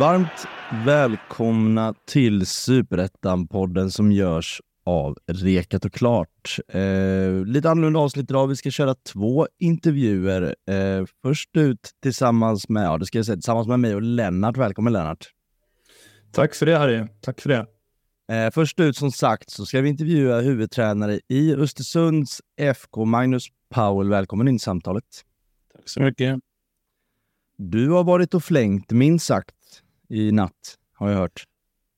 Varmt välkomna till Superettan-podden som görs av Rekat och Klart. Eh, lite annorlunda avsnitt idag. Vi ska köra två intervjuer. Eh, först ut tillsammans med, ja, det ska jag säga, tillsammans med mig och Lennart. Välkommen Lennart! Tack för det Harry. Tack för det. Eh, först ut som sagt så ska vi intervjua huvudtränare i Östersunds FK, Magnus Powell. Välkommen in i samtalet. Tack så mycket. Du har varit och flängt minst sagt i natt, har jag hört.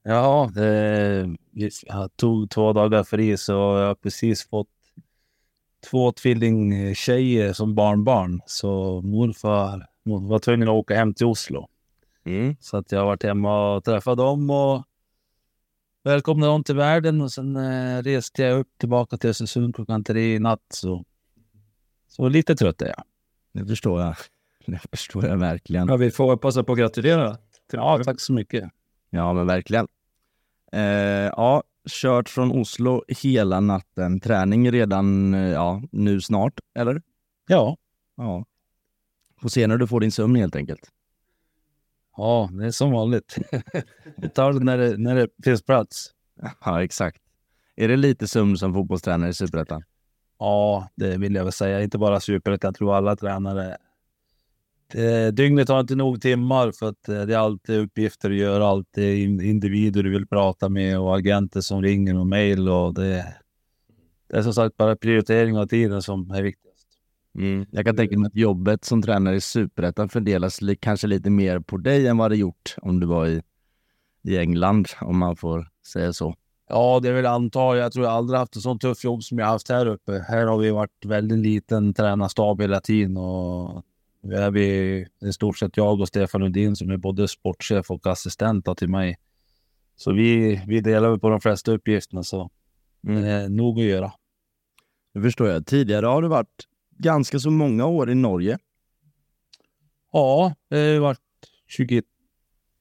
Ja, det, jag tog två dagar fri så jag har precis fått två tvillingtjejer som barnbarn. Så morfar var tvungen att åka hem till Oslo. Mm. Så att jag har varit hemma och träffat dem och välkomnade dem till världen. Och sen eh, reste jag upp tillbaka till Östersund klockan tre i natt. Så, så lite trött är jag. Det förstår jag. Det förstår jag verkligen. Ja, vi får passa på att gratulera. Ja, tack så mycket. Ja, men verkligen. Eh, ja, kört från Oslo hela natten. Träning redan eh, ja, nu snart, eller? Ja. ja. Får se när du får din sömn helt enkelt. Ja, det är som vanligt. Vi tar det när, det när det finns plats. Ja, exakt. Är det lite sömn som fotbollstränare i Superettan? Ja, det vill jag väl säga. Inte bara Superettan. Jag tror alla tränare Eh, dygnet har inte nog timmar för att eh, det är alltid uppgifter att göra, alltid individer du vill prata med och agenter som ringer och mejl och det, det är som sagt bara prioritering av tiden som är viktigast. Mm. Jag kan tänka mig att jobbet som tränare i Superettan fördelas li kanske lite mer på dig än vad det gjort om du var i, i England, om man får säga så. Ja, det vill jag anta. Jag tror jag aldrig haft ett så tufft jobb som jag haft här uppe. Här har vi varit väldigt liten tränarstab hela tiden och nu är vi i stort sett jag och Stefan Lundin som är både sportchef och assistent till mig. Så vi, vi delar på de flesta uppgifterna så mm. det är nog att göra. Det förstår jag. Tidigare har du varit ganska så många år i Norge. Ja, det har varit 22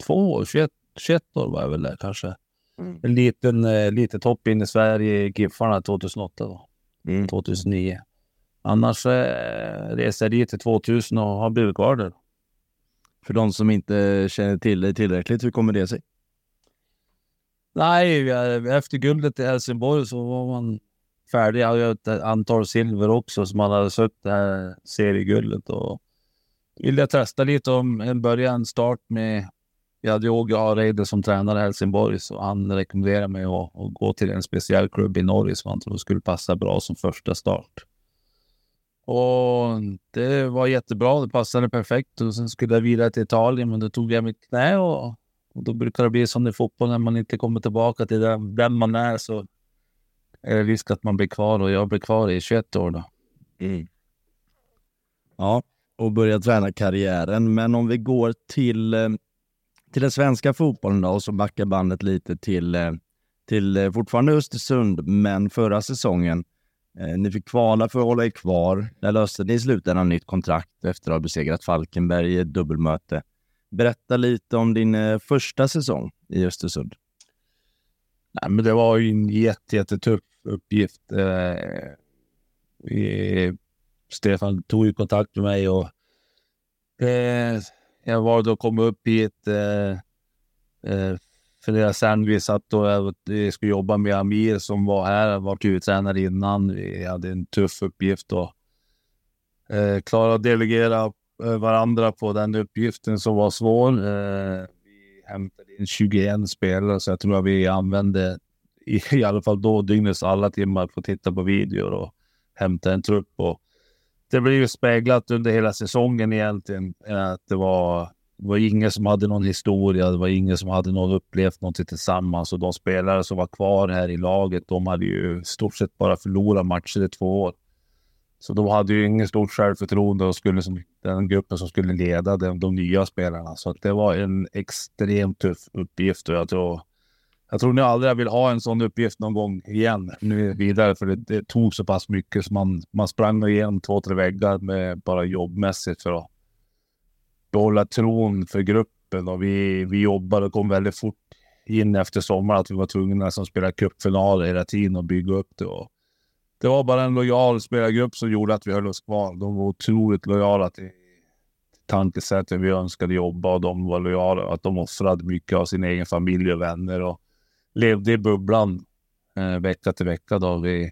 år, 21, 21 år var jag väl där kanske. Mm. En liten, eh, litet hopp in i Sverige i Giffarna 2008 då. Mm. 2009. Annars eh, reser jag dit till 2000 och har blivit kvar där. För de som inte känner till dig tillräckligt, hur kommer det sig? Nej, efter guldet i Helsingborg så var man färdig. Jag hade ett antal silver också som man hade sökt det här serieguldet. Och ville jag testa lite om en början, start med... Jag hade Åge Hareide som tränare i Helsingborg, så han rekommenderade mig att, att, gå till en speciell klubb i Norge som han trodde skulle passa bra som första start. Och det var jättebra. Det passade perfekt. Och sen skulle jag vidare till Italien, men då tog jag mitt knä och, och då brukar det bli som i fotboll när man inte kommer tillbaka till den, den man är så är det risk att man blir kvar och jag blir kvar i 21 år då. Mm. Ja, och börja träna karriären. Men om vi går till, eh, till den svenska fotbollen då och så backar bandet lite till, eh, till eh, fortfarande Östersund, men förra säsongen. Eh, ni fick kvala för att hålla er kvar. Där löste ni i slutändan nytt kontrakt efter att ha besegrat Falkenberg i ett dubbelmöte. Berätta lite om din eh, första säsong i Östersund. Nej, men det var ju en jätte, jättetuff uppgift. Eh, vi, Stefan tog ju kontakt med mig och eh, jag var då kom upp hit eh, eh, för det sen vi satt och skulle jobba med Amir som var här, varit huvudtränare innan. Vi hade en tuff uppgift och eh, klara att delegera eh, varandra på den uppgiften som var svår. Eh, vi hämtade in 21 spelare så jag tror att vi använde i, i alla fall då dygnets alla timmar på att titta på videor och hämta en trupp. Och det blev ju speglat under hela säsongen egentligen. Eh, att det var det var ingen som hade någon historia, det var ingen som hade någon upplevt någonting tillsammans och de spelare som var kvar här i laget, de hade ju stort sett bara förlorat matcher i två år. Så de hade ju ingen stort självförtroende och skulle som den gruppen som skulle leda de, de nya spelarna. Så det var en extremt tuff uppgift och jag tror jag tror ni aldrig vill ha en sån uppgift någon gång igen nu vidare, för det, det tog så pass mycket så man, man sprang igenom två, tre väggar med bara jobbmässigt för att behålla tron för gruppen och vi, vi jobbade och kom väldigt fort in efter sommaren att vi var tvungna att spela cupfinaler hela tiden och bygga upp det. Och det var bara en lojal spelargrupp som gjorde att vi höll oss kvar. De var otroligt lojala till tankesättet vi önskade jobba och de var lojala. Att de offrade mycket av sin egen familj och vänner och levde i bubblan eh, vecka till vecka. Då. Vi,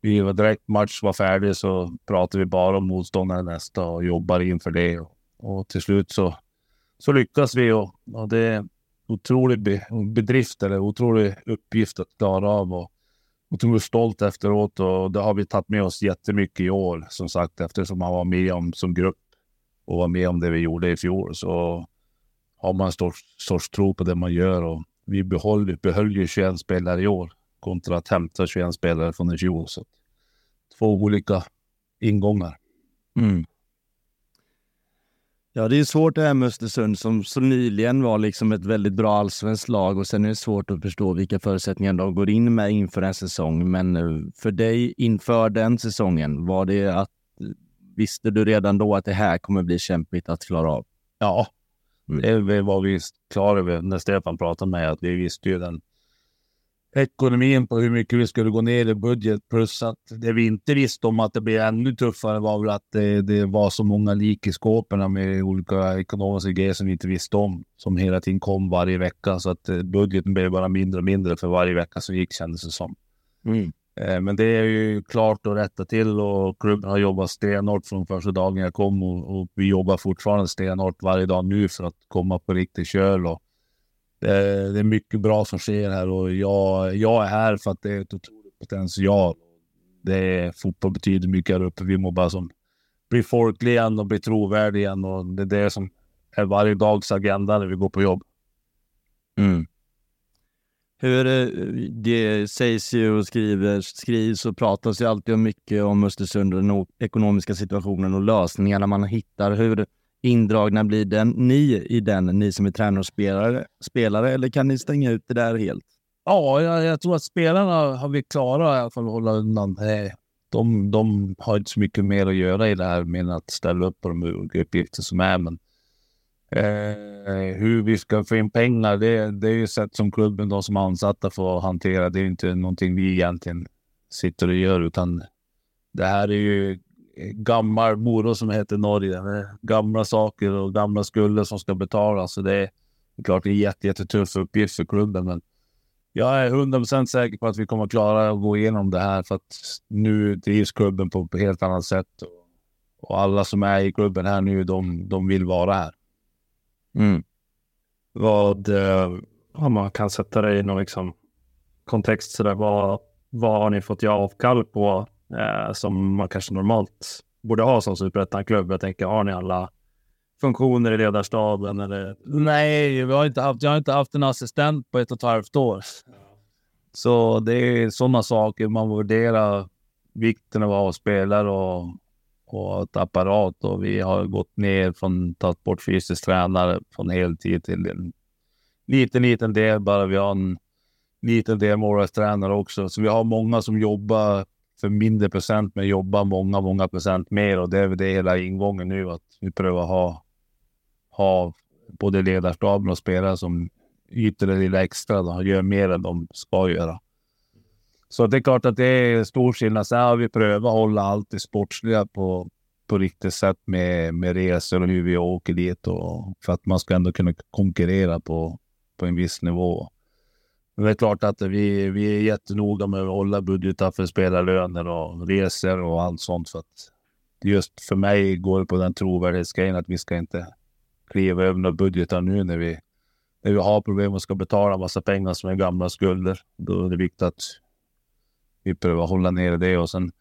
vi var direkt match var färdig så pratade vi bara om motståndaren nästa och jobbade inför det. Och, och till slut så, så lyckas vi och, och det är otrolig be, bedrift eller otrolig uppgift att klara av. Och, otroligt stolt efteråt och det har vi tagit med oss jättemycket i år som sagt eftersom man var med om som grupp och var med om det vi gjorde i fjol så har man en sorts, sorts tro på det man gör och vi behöll, behöll ju 21 spelare i år kontra att hämta 21 spelare från i fjol. Så två olika ingångar. Mm. Ja, det är svårt det här med Östersund som så nyligen var liksom ett väldigt bra allsvenskt lag och sen är det svårt att förstå vilka förutsättningar de går in med inför en säsong. Men eh, för dig inför den säsongen, var det att visste du redan då att det här kommer bli kämpigt att klara av? Ja, mm. det var vi klara över när Stefan pratade med att vi visste ju den ekonomin på hur mycket vi skulle gå ner i budget. Plus att det vi inte visste om att det blir ännu tuffare var väl att det, det var så många lik i skåpen med olika ekonomiska grejer som vi inte visste om. Som hela tiden kom varje vecka. Så att eh, budgeten blev bara mindre och mindre för varje vecka som gick kändes det som. Mm. Eh, men det är ju klart att rätta till och klubben har jobbat stenhårt från första dagen jag kom och, och vi jobbar fortfarande stenhårt varje dag nu för att komma på riktigt köl. Och det, det, är mycket bra som sker här och jag, jag är här för att det är ett otroligt potential. Det är, fotboll betyder mycket här uppe. Vi må bara som bli folklig igen och bli trovärdig igen och det är det som är varje dags agenda när vi går på jobb. Mm. Hur eh, det sägs ju och skriver, skrivs och pratas ju alltid mycket om Östersund och den ekonomiska situationen och lösningarna man hittar. Hur indragna blir den, ni i den, ni som är tränare och spelare, spelare eller kan ni stänga ut det där helt? Ja, jag, jag tror att spelarna har vi klarat i alla fall att hålla undan. Eh, de, de har inte så mycket mer att göra i det här med att ställa upp på de uppgifter som är. Men eh, hur vi ska få in pengar, det, det är ju sätt som klubben, de som är ansatta, får hantera. Det är inte någonting vi egentligen sitter och gör, utan det här är ju gammal moro som heter Norge. Gamla saker och gamla skulder som ska betalas. Så det är klart det är jätte, jättetuff uppgift för klubben. Men jag är 100% säker på att vi kommer klara att gå igenom det här för att nu drivs klubben på ett helt annat sätt. Och alla som är i klubben här nu, de, de vill vara här. Mm. Vad, eh, om man kan sätta det i någon liksom kontext sådär, vad, vad har ni fått göra avkall på eh, som man kanske normalt borde ha som superettan-klubb. Jag tänker, har ni alla funktioner i ledarstaben? Eller? Nej, vi har inte haft, jag har inte haft en assistent på ett och ett halvt år. Så det är sådana saker man värderar vikten av att ha spelare och, och ett apparat. Och vi har gått ner från tagit bort fysisk tränare från heltid till en liten, liten del bara. Vi har en liten del målvaktstränare också. Så vi har många som jobbar för mindre procent men jobba många, många procent mer och det är väl det hela ingången nu att vi prövar ha, ha både ledarstaben och spelare som yter det lilla extra och gör mer än de ska göra. Så det är klart att det är stor skillnad. Sen har vi prövat hålla allt det sportsliga på, på riktigt sätt med, med resor och hur vi åker dit och för att man ska ändå kunna konkurrera på, på en viss nivå. Men det är klart att vi, vi är jättenoga med att hålla budgetar för spelarlöner och resor och allt sånt. För att just för mig går det på den trovärdighetsgrejen att vi ska inte kliva över några budgetar nu när vi, när vi har problem och ska betala massa pengar som är gamla skulder. Då är det viktigt att vi prövar hålla ner det och sen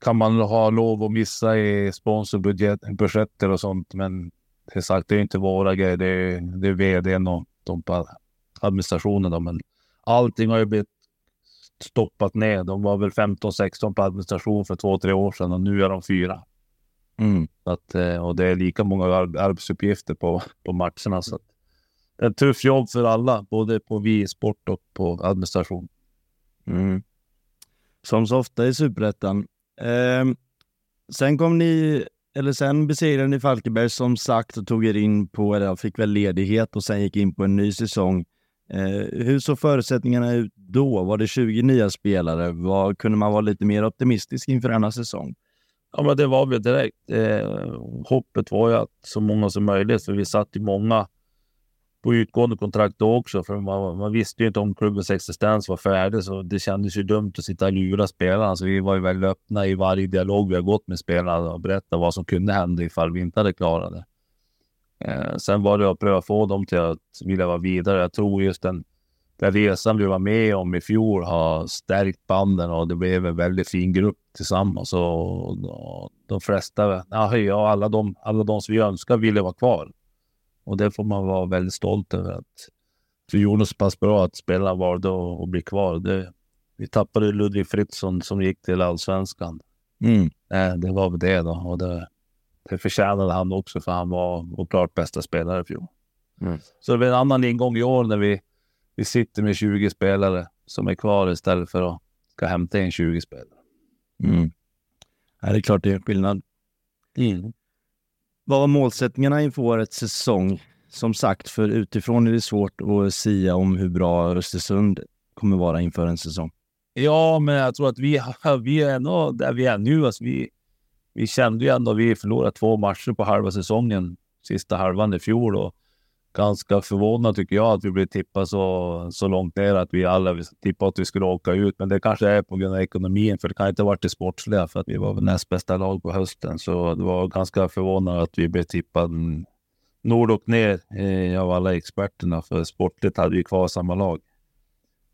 kan man ha lov att missa i sponsorbudgeter och sånt. Men det är sagt, det är inte våra grejer. Det är, det är vdn och de administrationen. Då, men allting har ju blivit stoppat ner. De var väl 15-16 på administration för två, tre år sedan och nu är de fyra. Mm. Att, eh, och det är lika många arbetsuppgifter på, på matcherna. Så det är ett tufft jobb för alla, både på vi sport och på administration. Mm. Som så ofta i superettan. Eh, sen kom ni eller sen besegrade ni Falkenberg som sagt och tog er in på, eller fick väl ledighet och sen gick in på en ny säsong. Eh, hur såg förutsättningarna ut då? Var det 20 nya spelare? Var, kunde man vara lite mer optimistisk inför denna säsong? Ja, men det var vi direkt. Eh, hoppet var ju att så många som möjligt, för vi satt ju många på utgående kontrakt då också, för man, man visste ju inte om klubbens existens var färdig, så det kändes ju dumt att sitta och lura spelarna. Så vi var ju väldigt öppna i varje dialog vi har gått med spelarna och berätta vad som kunde hända ifall vi inte hade klarat det. Eh, sen var det att pröva få dem till att vilja vara vidare. Jag tror just den, den resan vi var med om i fjol har stärkt banden och det blev en väldigt fin grupp tillsammans. Och, och de flesta, ja, alla de, alla de som vi önskar ville vara kvar. Och det får man vara väldigt stolt över. Att vi gjorde så pass bra att spelarna valde att, bli kvar. Det, vi tappade Ludvig Fritzson som gick till allsvenskan. Mm. Eh, det var väl det då. Och det, det förtjänade han också för han var vår klart bästa spelare i fjol. Mm. Så det blir en annan ingång i år när vi, vi sitter med 20 spelare som är kvar istället för att ska hämta in 20 spelare. Mm. Ja, det är klart det är skillnad. Mm. Vad var målsättningarna inför årets säsong? Som sagt, för utifrån är det svårt att sia om hur bra Östersund kommer vara inför en säsong. Ja, men jag tror att vi, vi är ändå där vi är nu. Alltså vi, vi kände ju ändå att vi förlorade två matcher på halva säsongen, sista halvan i fjol. Och ganska förvånad tycker jag att vi blev tippade så, så långt ner att vi alla tippade att vi skulle åka ut. Men det kanske är på grund av ekonomin, för det kan inte ha varit det sportsliga för att vi var näst bästa lag på hösten. Så det var ganska förvånande att vi blev tippade nord och ner eh, av alla experterna. För sportligt hade vi kvar samma lag.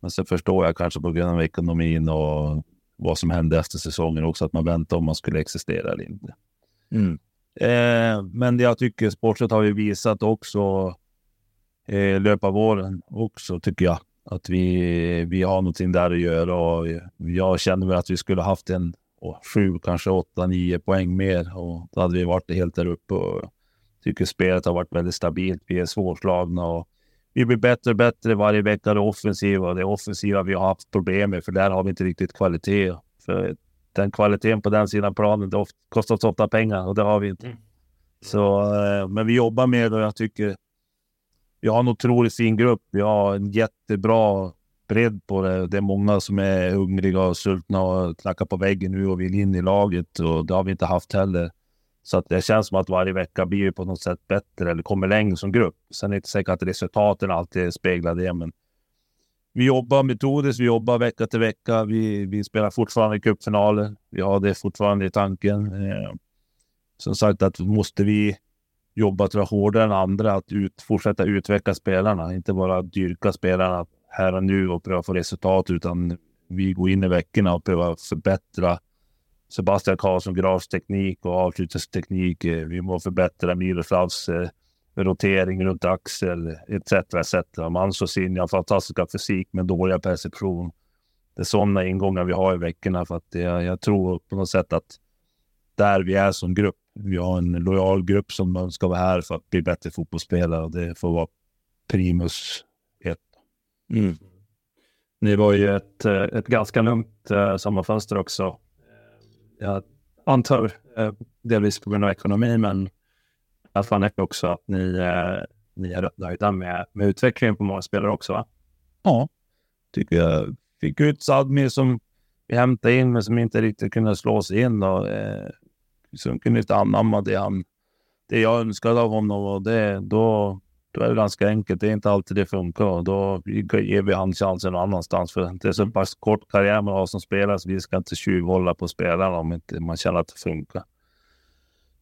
Men så förstår jag kanske på grund av ekonomin och vad som hände efter säsongen också, att man väntade om man skulle existera eller inte. Mm. Eh, men jag tycker sportsligt har vi visat också eh, löpa våren också, tycker jag. Att vi, vi har någonting där att göra och jag känner väl att vi skulle haft en oh, sju, kanske åtta, nio poäng mer och då hade vi varit helt där uppe. Och tycker spelet har varit väldigt stabilt. Vi är svårslagna och vi blir bättre och bättre varje vecka. Det offensiva. Det offensiva vi har haft problem med, för där har vi inte riktigt kvalitet. För den kvaliteten på den sidan planen, det kostar ofta pengar och det har vi inte. Mm. Så, eh, men vi jobbar med det och jag tycker vi har en otroligt fin grupp. Vi har en jättebra bredd på det. Det är många som är hungriga och sultna och knackar på väggen nu och vill in i laget och det har vi inte haft heller. Så att det känns som att varje vecka blir vi på något sätt bättre eller kommer längre som grupp. Sen är det inte säkert att resultaten alltid speglar det, men vi jobbar metodiskt. Vi jobbar vecka till vecka. Vi, vi spelar fortfarande cupfinaler. Vi har det fortfarande i tanken. Eh, som sagt, att måste vi jobba tror jag, hårdare än andra att ut, fortsätta utveckla spelarna, inte bara dyrka spelarna här och nu och pröva få resultat, utan vi går in i veckorna och prövar förbättra Sebastian Karlsson Grafs teknik och avslutningsteknik. Eh, vi må förbättra Miroslavs eh, rotering runt axel etc. etc. Mansosin har fantastiska fysik men dåliga perception. Det är sådana ingångar vi har i veckorna för att jag, jag tror på något sätt att där vi är som grupp vi har en lojal grupp som ska vara här för att bli bättre fotbollsspelare och det får vara primus ett. Mm. Ni var ju ett, eh, ett ganska lugnt sommarfönster också. Jag antar eh, delvis på grund av ekonomi, men jag fann också att ni, eh, ni är rätt nöjda med, med utvecklingen på många spelare också, va? Ja, tycker jag. Fick ut Sadmi som vi hämtade in, men som inte riktigt kunde slå sig in. Och, eh, som kunde inte anamma det, han, det jag önskade av honom. Och det, då, då är det ganska enkelt. Det är inte alltid det funkar. Då ger vi han chansen någon annanstans. För det är så pass kort karriär man har som spelare så vi ska inte tjuvhålla på spelarna om inte man känner att det funkar.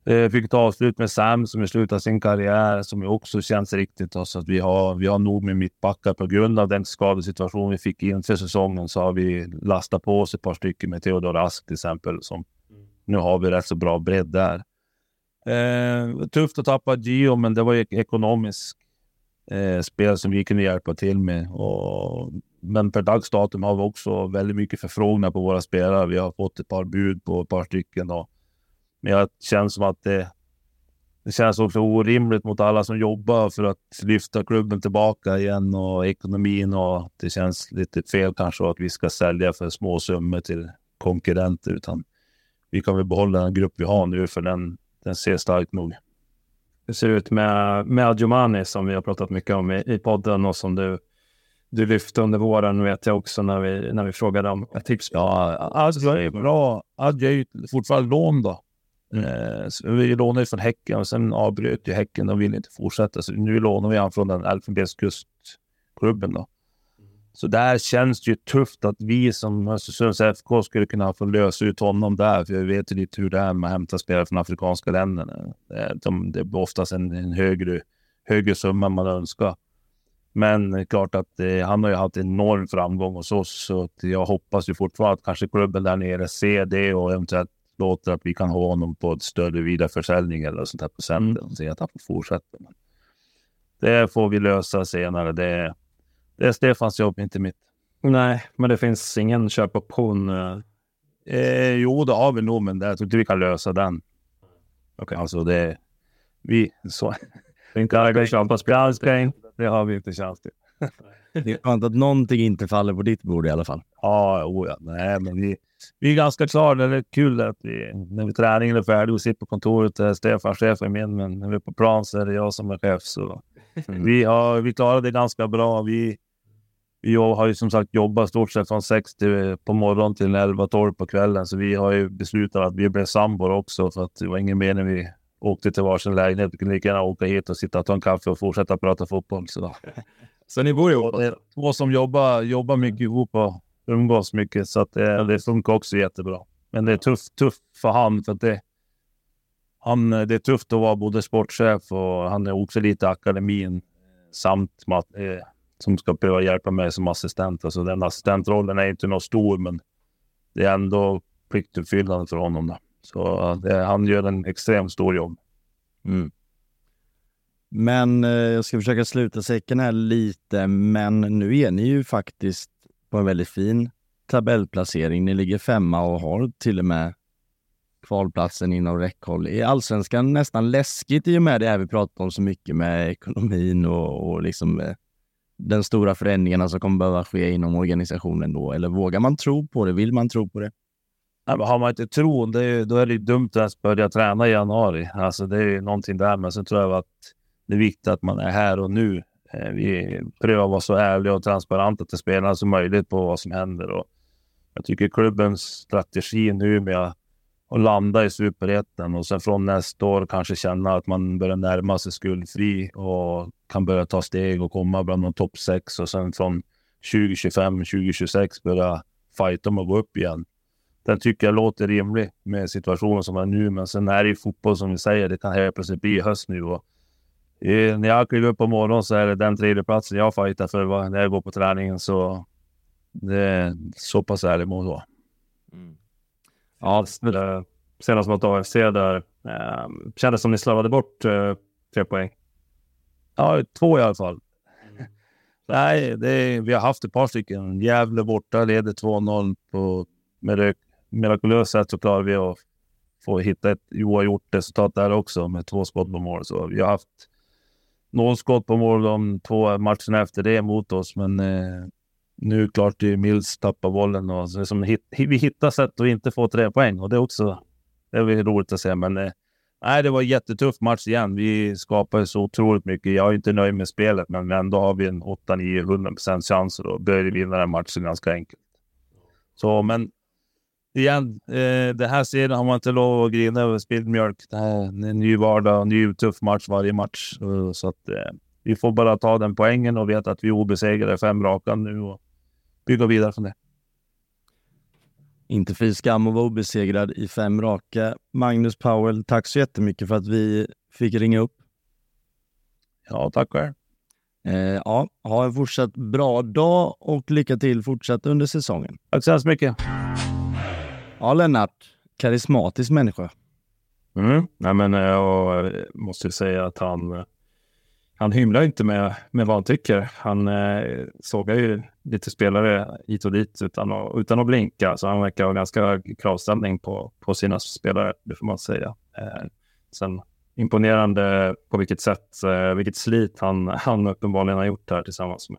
Jag fick ett avslut med Sam som i slutet av sin karriär som också känns riktigt. Så att vi, har, vi har nog med mittbackar på grund av den skadesituation vi fick inför säsongen så har vi lastat på oss ett par stycken med Theodor Ask till exempel som nu har vi rätt så bra bredd där. Eh, tufft att tappa Gio, men det var ju ekonomiskt eh, spel som vi kunde hjälpa till med. Och, men per dags datum har vi också väldigt mycket förfrågningar på våra spelare. Vi har fått ett par bud på ett par stycken. Och, men jag känner som att det, det känns också orimligt mot alla som jobbar för att lyfta klubben tillbaka igen och ekonomin och det känns lite fel kanske att vi ska sälja för små summor till konkurrenter utan vi kan väl behålla den grupp vi har nu för den, den ser stark nog. Hur ser det ut med, med Adjumani som vi har pratat mycket om i, i podden och som du, du lyfte under våren vet jag också när vi, när vi frågade om ett tips. Ja, Adja är bra. Adja är ju fortfarande lån då. Mm. Vi lånade från Häcken och sen avbröt ju Häcken. De ville inte fortsätta. Så nu lånar vi han från den Elfenbenskustklubben då. Så där känns det ju tufft att vi som Östersunds FK skulle kunna få lösa ut honom där. För jag vet ju lite hur det är med att hämta spelare från afrikanska länderna. De, det är oftast en, en högre, högre summa man önskar. Men klart att eh, han har ju haft enorm framgång hos oss. Så jag hoppas ju fortfarande att kanske klubben där nere ser det och eventuellt låter att vi kan ha honom på ett större vidareförsäljning eller sånt här på centrum. Mm. Så att han får fortsätta. Det får vi lösa senare. Det det är Stefans jobb, inte mitt. Nej, men det finns ingen köpoption? Eh, eh jo, det har vi nog, men jag tror inte vi kan lösa den. Okay. Alltså det... Vi... Så. Inte Det har vi inte chans till. Det är skönt att någonting inte faller på ditt bord i alla fall. Ja, oh ja. Nej, men vi, vi är ganska klara. Det är kul att vi, när vi träningen är färdig och sitter på kontoret, är Stefan chef är min, men när vi är på plan så är det jag som är chef. Så. Vi, har, vi klarar det ganska bra. Vi, vi har ju som sagt jobbat stort sett från 6 på morgonen till 11-12 på kvällen. Så vi har ju beslutat att vi blir sambor också. Så att det var ingen mening vi åkte till varsin lägenhet. Vi kunde lika gärna åka hit och sitta och ta en kaffe och fortsätta prata fotboll. Så, så ni bor ihop? Det är två som jobbar, jobbar mycket ihop och umgås mycket. Så att det, det funkar också jättebra. Men det är tufft, tufft för han. För att det, han, det är tufft att vara både sportchef och han är också lite akademin samt eh, som ska behöva hjälpa mig som assistent. Alltså den assistentrollen är inte något stor, men det är ändå pliktuppfyllande för honom. Då. Så det, han gör en extremt stor jobb. Mm. Men eh, jag ska försöka sluta säcken här lite, men nu är ni ju faktiskt på en väldigt fin tabellplacering. Ni ligger femma och har till och med kvalplatsen inom räckhåll. Är allsvenskan nästan läskigt i och med det här vi pratar om så mycket med ekonomin och, och liksom eh, den stora förändringarna som kommer behöva ske inom organisationen då? Eller vågar man tro på det? Vill man tro på det? Nej, men har man inte tron, det är, då är det ju dumt att ens börja träna i januari. Alltså det är ju någonting där. Men sen tror jag att det är viktigt att man är här och nu. Eh, vi prövar att vara så ärliga och transparenta till spelarna som möjligt på vad som händer. Och jag tycker klubbens strategi nu med och landa i superettan och sen från nästa år kanske känna att man börjar närma sig skuldfri och kan börja ta steg och komma bland de topp sex och sen från 2025, 2026 börja fighta om att gå upp igen. Den tycker jag låter rimlig med situationen som är nu, men sen är det ju fotboll som vi säger. Det kan helt plötsligt bli höst nu och eh, när jag kliver upp på morgonen så är det den tredjeplatsen jag fightar för när jag går på träningen. Så det är så pass ärligt må vara. Mm. Ja, senast mot AFC där eh, kändes som ni slarvade bort eh, tre poäng. Ja, två i alla fall. Mm. Nej, det, vi har haft ett par stycken. Gävle borta leder 2-0 på med mirakulöst sätt så klarar vi att få hitta ett oavgjort resultat där också med två skott på mål. Så vi har haft noll skott på mål de två matcherna efter det mot oss, men eh, nu klart det är Mills tappar bollen och så liksom, hit, vi hittar sätt att inte få tre poäng och det är också det är roligt att se. Men eh, nej, det var en jättetuff match igen. Vi skapade så otroligt mycket. Jag är inte nöjd med spelet, men ändå har vi en 8, 9, 100 chans chanser och börjar vinna den matchen ganska enkelt. Så, men igen, eh, det här serien har man inte lov att grina över spilld mjölk. Det här är en ny vardag, en ny tuff match varje match. Eh, så att eh, vi får bara ta den poängen och veta att vi är obesegrade fem raka nu och bygga vidare från det. Inte fy skam att vara obesegrad i fem raka. Magnus Powell, tack så jättemycket för att vi fick ringa upp. Ja, tack själv. Eh, ja, ha en fortsatt bra dag och lycka till fortsatt under säsongen. Tack så hemskt mycket. Ja, Lennart. Karismatisk människa. Mm. Nej, men eh, jag måste säga att han eh, han hymlar inte med, med vad han tycker. Han eh, sågar ju lite spelare hit och dit utan att, utan att blinka. Så han verkar ha ganska hög kravställning på, på sina spelare, det får man säga. Eh, sen imponerande på vilket sätt, eh, vilket slit han, han uppenbarligen har gjort här tillsammans med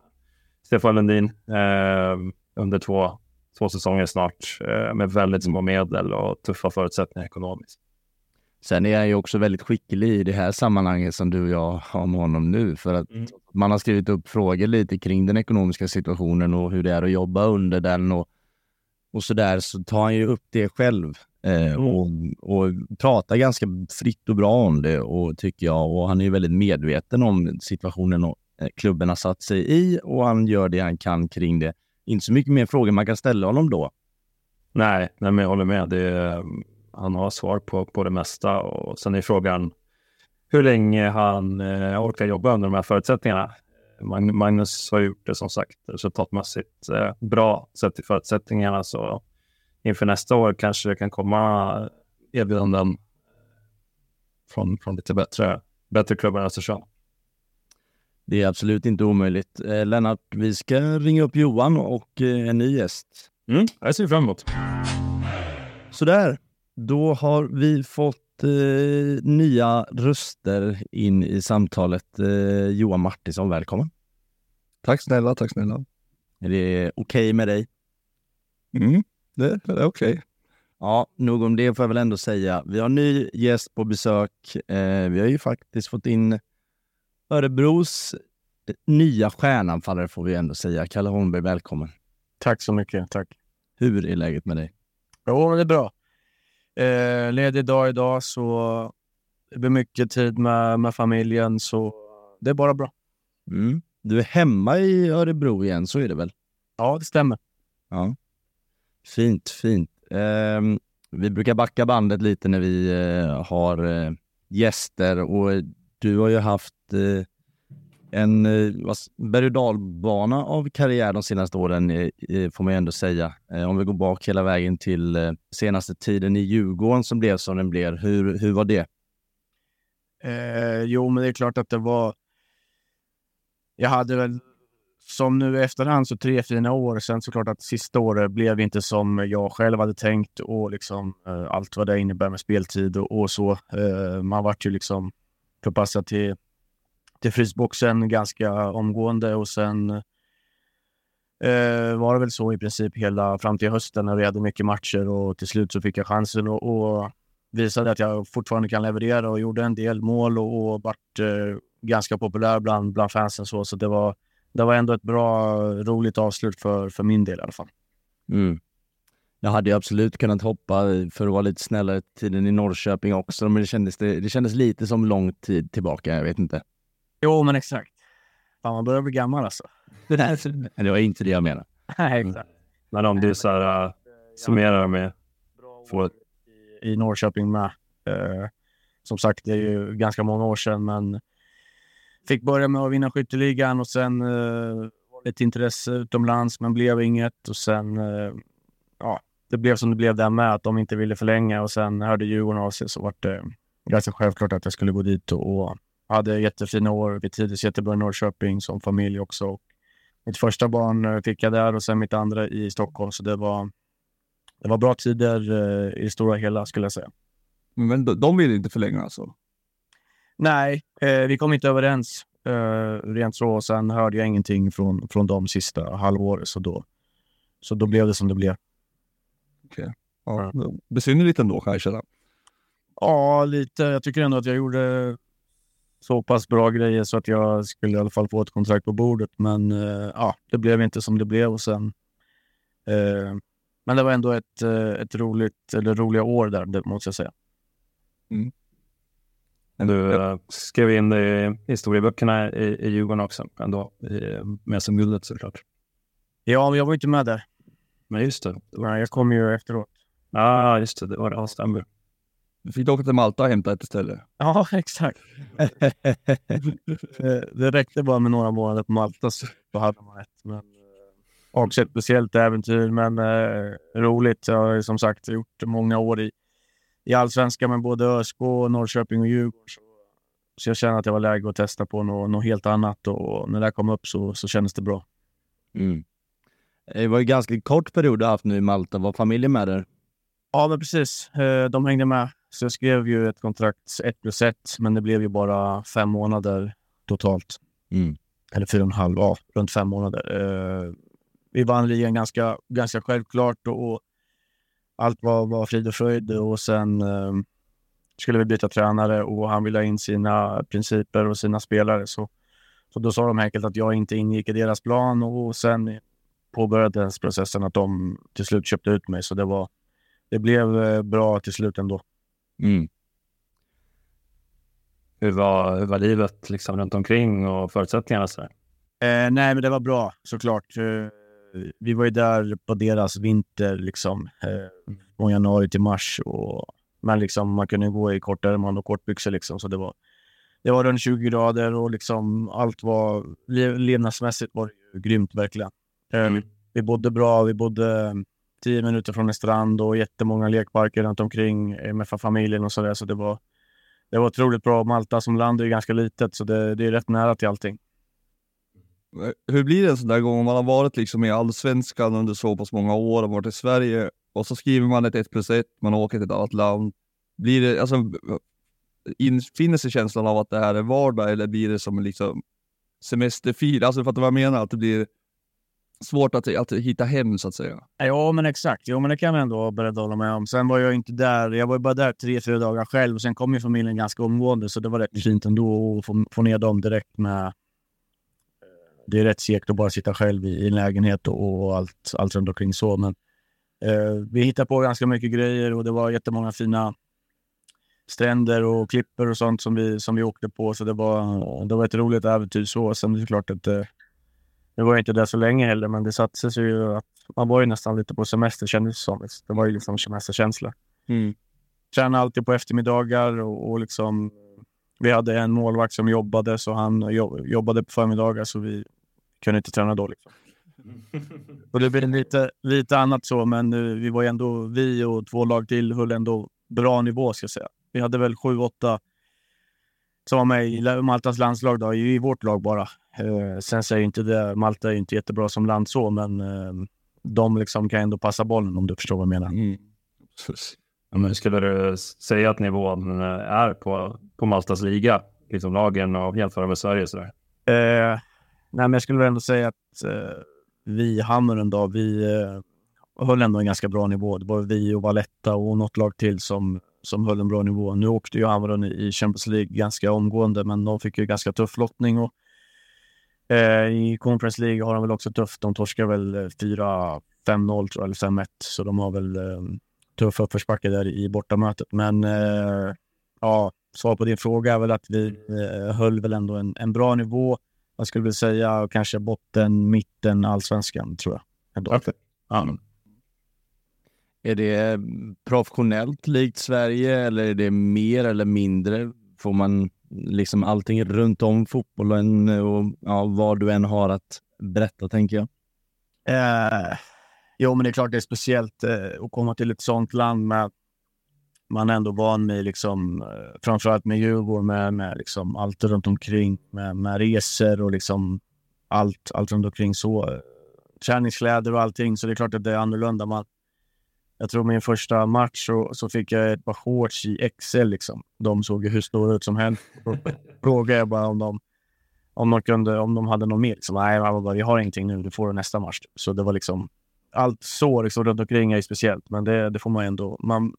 Stefan Lundin eh, under två, två säsonger snart eh, med väldigt små medel och tuffa förutsättningar ekonomiskt. Sen är han ju också väldigt skicklig i det här sammanhanget som du och jag har med honom nu. För att Mm. man har skrivit upp frågor lite kring den ekonomiska situationen och hur det är att jobba under den och, och så där. Så tar han ju upp det själv eh, Mm. och, och pratar ganska fritt och bra om det och tycker jag. Och han är ju väldigt medveten om situationen och eh, klubben har satt sig i och han gör det han kan kring det. Inte så mycket mer frågor man kan ställa honom då. Nej, nej men jag håller med. Det är, han har svar på, på det mesta och sen är frågan hur länge han eh, orkar jobba under de här förutsättningarna. Mag- Magnus har gjort det som sagt resultatmässigt eh, bra sett till förutsättningarna så inför nästa år kanske det kan komma erbjudanden från, från lite bättre, bättre klubbar än Östersund. Det är absolut inte omöjligt. Eh, Lennart, vi ska ringa upp Johan och eh, en ny gäst. Mm, jag ser fram emot. Sådär, då har vi fått eh, nya röster in i samtalet. Eh, Johan Martinsson, välkommen. Tack snälla, tack snälla. Är det okej med dig? Mm, det, det är okej. Ja, nog om det får jag väl ändå säga. Vi har en ny gäst på besök. Eh, vi har ju faktiskt fått in Örebros nya stjärnanfallare får vi ändå säga. Kalle Holmberg, välkommen. Tack så mycket. Tack. Hur är läget med dig? Jo, men det är bra. Eh, ledig dag idag, så det blir mycket tid med, med familjen, så det är bara bra. Mm. Du är hemma i Örebro igen, så är det väl? Ja, det stämmer. Ja. Fint, fint. Ehm, vi brukar backa bandet lite när vi eh, har eh, gäster och du har ju haft eh, en eh, berg och dalbana av karriär de senaste åren, eh, eh, får man ju ändå säga. Om vi går bak hela vägen till senaste tiden i Djurgården som blev som den blev. Hur, hur var det? Eh, jo, men det är klart att det var... Jag hade väl, som nu i efterhand, så tre fina år. Sen såklart att sista året blev inte som jag själv hade tänkt och liksom eh, allt vad det innebär med speltid och, och så. Eh, man vart ju liksom förpassad till, till frysboxen ganska omgående och sen eh, var det väl så i princip hela fram till hösten när vi hade mycket matcher och till slut så fick jag chansen och, och visade att jag fortfarande kan leverera och gjorde en del mål och, och vart eh, ganska populär bland, bland fansen. Så, så det, var, det var ändå ett bra, roligt avslut för, för min del i alla fall. Mm. Jag hade ju absolut kunnat hoppa för att vara lite snällare tiden i Norrköping också, men det kändes, det, det kändes lite som lång tid tillbaka. Jag vet inte. Jo, men exakt. Fan, man börjar bli gammal alltså. Det där, Men det var inte det jag menade. nej, exakt. Men om du så här, äh, summerar med få i, Norrköping med. Eh, som sagt, det är ju ganska många år sedan, men fick börja med att vinna skytteligan och sen eh, var det ett intresse utomlands, men blev inget. Och sen, eh, ja, det blev som det blev där med, att de inte ville förlänga och sen hörde Djurgården av sig så var det ganska självklart att jag skulle gå dit och, och hade jättefina år. Vi trivdes jättebra i Norrköping som familj också. Och mitt första barn eh, fick jag där och sen mitt andra i Stockholm, så det var det var bra tider eh, i det stora hela skulle jag säga. Men de, de vill inte förlänga alltså? Nej, eh, vi kom inte överens eh, rent så. Sen hörde jag ingenting från, från dem sista halvåret, så då, så då blev det som det blev. Ja. Besynnerligt ändå kanske. Då. Ja, lite. Jag tycker ändå att jag gjorde så pass bra grejer så att jag skulle i alla fall få ett kontrakt på bordet. Men eh, ja, det blev inte som det blev och sen. Eh, men det var ändå ett, eh, ett roligt, eller roliga år där, det måste jag säga. Du äh, skrev in det i historieböckerna i, i Djurgården också, ändå, i, med som guldet såklart. Ja, men jag var inte med där. Men just det. Nej, Jag kom ju efteråt. Ja, ah, just det. Det var det. Ja, stämmer. Vi fick åka till Malta och hämta ett istället. Ja, exakt. Eh, det räckte bara med några månader på Malta så hade man ett. Men, eh, också ett speciellt äventyr, men eh, roligt. Jag har som sagt gjort många år i, i allsvenskan med både ÖSK, Norrköping och Djurgården. Så, så jag känner att det var läge att testa på något, något helt annat och när det kom upp så, så kändes det bra. Mm. Det var ju ganska kort period du haft nu i Malta. Var familjen med där? Ja, men precis. Eh, De hängde med. Så jag skrev ju ett kontrakt ett plus ett, men det blev ju bara fem månader totalt. Mm. eller fyra och en halv, ja, runt fem månader. Eh, vi vann ligan ganska, ganska självklart och, och allt var, var frid och fröjd och sen eh, skulle vi byta tränare och han ville ha in sina principer och sina spelare. Så, så då sa de enkelt att jag inte ingick i deras plan och sen påbörjades processen att de till slut köpte ut mig. Så det, var, det blev eh, bra till slut ändå. Mm. Hur var, hur var livet liksom runt omkring och förutsättningarna? Så? Eh, nej, men det var bra såklart. Eh, vi var ju där på deras vinter, liksom, eh, från januari till mars. Och, men liksom, man kunde gå i kortärmar och kortbyxor. Liksom, så det var, det var runt 20 grader och liksom, allt var... Levnadsmässigt var det ju grymt, verkligen. Eh, Mm. Vi bodde bra. Vi bodde tio minuter från en strand och jättemånga lekparker runt omkring eh, med familjen och sådär. Så det var, det var otroligt bra. Malta som land är ju ganska litet, så det, det är rätt nära till allting. Eh, hur blir det en sån där gång om man har varit liksom i allsvenskan under så pass många år och varit i Sverige och så skriver man ett 1 plus 1, man åker till ett annat land. Blir det, alltså, infinner sig känslan av att det här är vardag eller blir det som en liksom semesterfil? Alltså fattar du vad jag menar, att det blir svårt att, att hitta hem så att säga. Ja, men exakt. Jo, men det kan man ändå vara beredd att hålla med om. Sen var jag inte där. Jag var ju bara där tre, fyra dagar själv och sen kom ju familjen ganska omgående, så det var rätt fint ändå att få, få ner dem direkt med... Eh, det är rätt segt att bara sitta själv i, i en lägenhet och, och allt, allt runt omkring så, men eh, vi hittade på ganska mycket grejer och det var jättemånga fina stränder och klippor och sånt som vi, som vi åkte på, så det var, det var ett roligt äventyr så. Sen är det klart att eh, nu var jag inte där så länge heller, men det satte sig ju att man var ju nästan lite på semester kändes det som. Det var ju liksom semesterkänsla. Mm. Tränade alltid på eftermiddagar och, och liksom vi hade en målvakt som jobbade, så han jo- jobbade på förmiddagar, så vi kunde inte träna då. Liksom. Och det blev lite, lite annat så, men eh, vi var ändå, vi och två lag till höll ändå bra nivå, ska jag säga. Vi hade väl sju, åtta som var med i Maltas landslag, då, i vårt lag bara. Eh, sen säger inte det, Malta är ju inte jättebra som land så, men eh, de liksom kan ändå passa bollen om du förstår vad jag menar. Mm. Ja, men skulle du säga att nivån eh, är på, på Maltas liga? Liksom lagen och jämföra med Sverige sådär. Eh, nej, men jag skulle väl ändå säga att eh, vi, Hammaren, då, vi eh, höll ändå en ganska bra nivå. Det var vi och Valletta och något lag till som, som höll en bra nivå. Nu åkte ju Hammaren i Champions League ganska omgående, men de fick ju ganska tuff lottning. Och, eh, I Conference League har de väl också tufft. De torskar väl eh, 4-5-0 tror jag, eller 5-1, så de har väl eh, tuff uppförsbacke där i bortamötet. Men eh, ja, svar på din fråga är väl att vi eh, höll väl ändå en, en bra nivå. Jag skulle väl säga kanske botten, mitten, allsvenskan tror jag. Ändå. Ja. Är det professionellt likt Sverige eller är det mer eller mindre? Får man liksom allting runt om fotbollen och ja, vad du än har att berätta, tänker jag. Eh, jo, men det är klart det är speciellt eh, att komma till ett sånt land med man är ändå van med, liksom, eh, framförallt med Djurgården, med, med liksom allt runt omkring, med, med resor och liksom allt, allt runt omkring så. Eh, träningskläder och allting, så det är klart att det är annorlunda. Man, jag tror min första match så, så fick jag ett par shorts i XL. Liksom. De såg ju hur stora ut som helst. Då frågade jag bara om de, om de, kunde, om de hade något mer. Liksom. Nej, man bara, vi har ingenting nu. Du får det nästa match. Så det var liksom allt så liksom, runt omkring är ju speciellt, men det, det får man ändå. Man,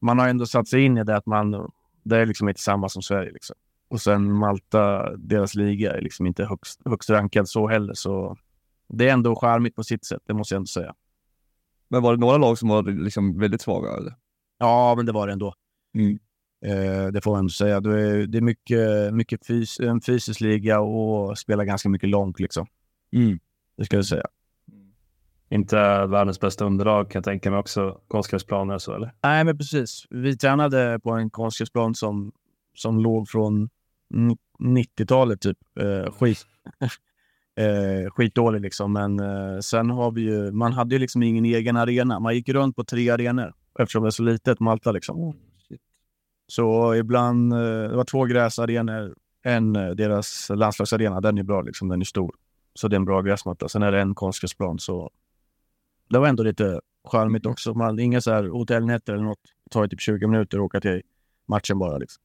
man har ändå satt sig in i det att man, det är liksom inte samma som Sverige. Liksom. Och sen Malta, deras liga är liksom inte högst, högst rankad så heller. Så det är ändå charmigt på sitt sätt, det måste jag ändå säga. Men var det några lag som var liksom väldigt svaga? Eller? Ja, men det var det ändå. Mm. Eh, det får man ändå säga. Det är, det är mycket, mycket fys, en fysisk liga och spelar ganska mycket långt. Liksom. Mm. Det ska jag säga. Inte världens bästa underlag kan jag tänka mig också. Konstgräsplaner och så eller? Nej, men precis. Vi tränade på en konstgräsplan som, som låg från n- 90-talet, typ. Eh, skit. Eh, skitdålig liksom. Men eh, sen har vi ju, man hade ju liksom ingen egen arena. Man gick runt på tre arenor eftersom det är så litet, Malta liksom. Så ibland, eh, det var två gräsarenor, en eh, deras landslagsarena, den är bra liksom, den är stor. Så det är en bra gräsmatta. Sen är det en konstgräsplan, så det var ändå lite charmigt också. Man, inga så här hotellnätter eller något. Det tar ju typ 20 minuter att åka till matchen bara. Liksom.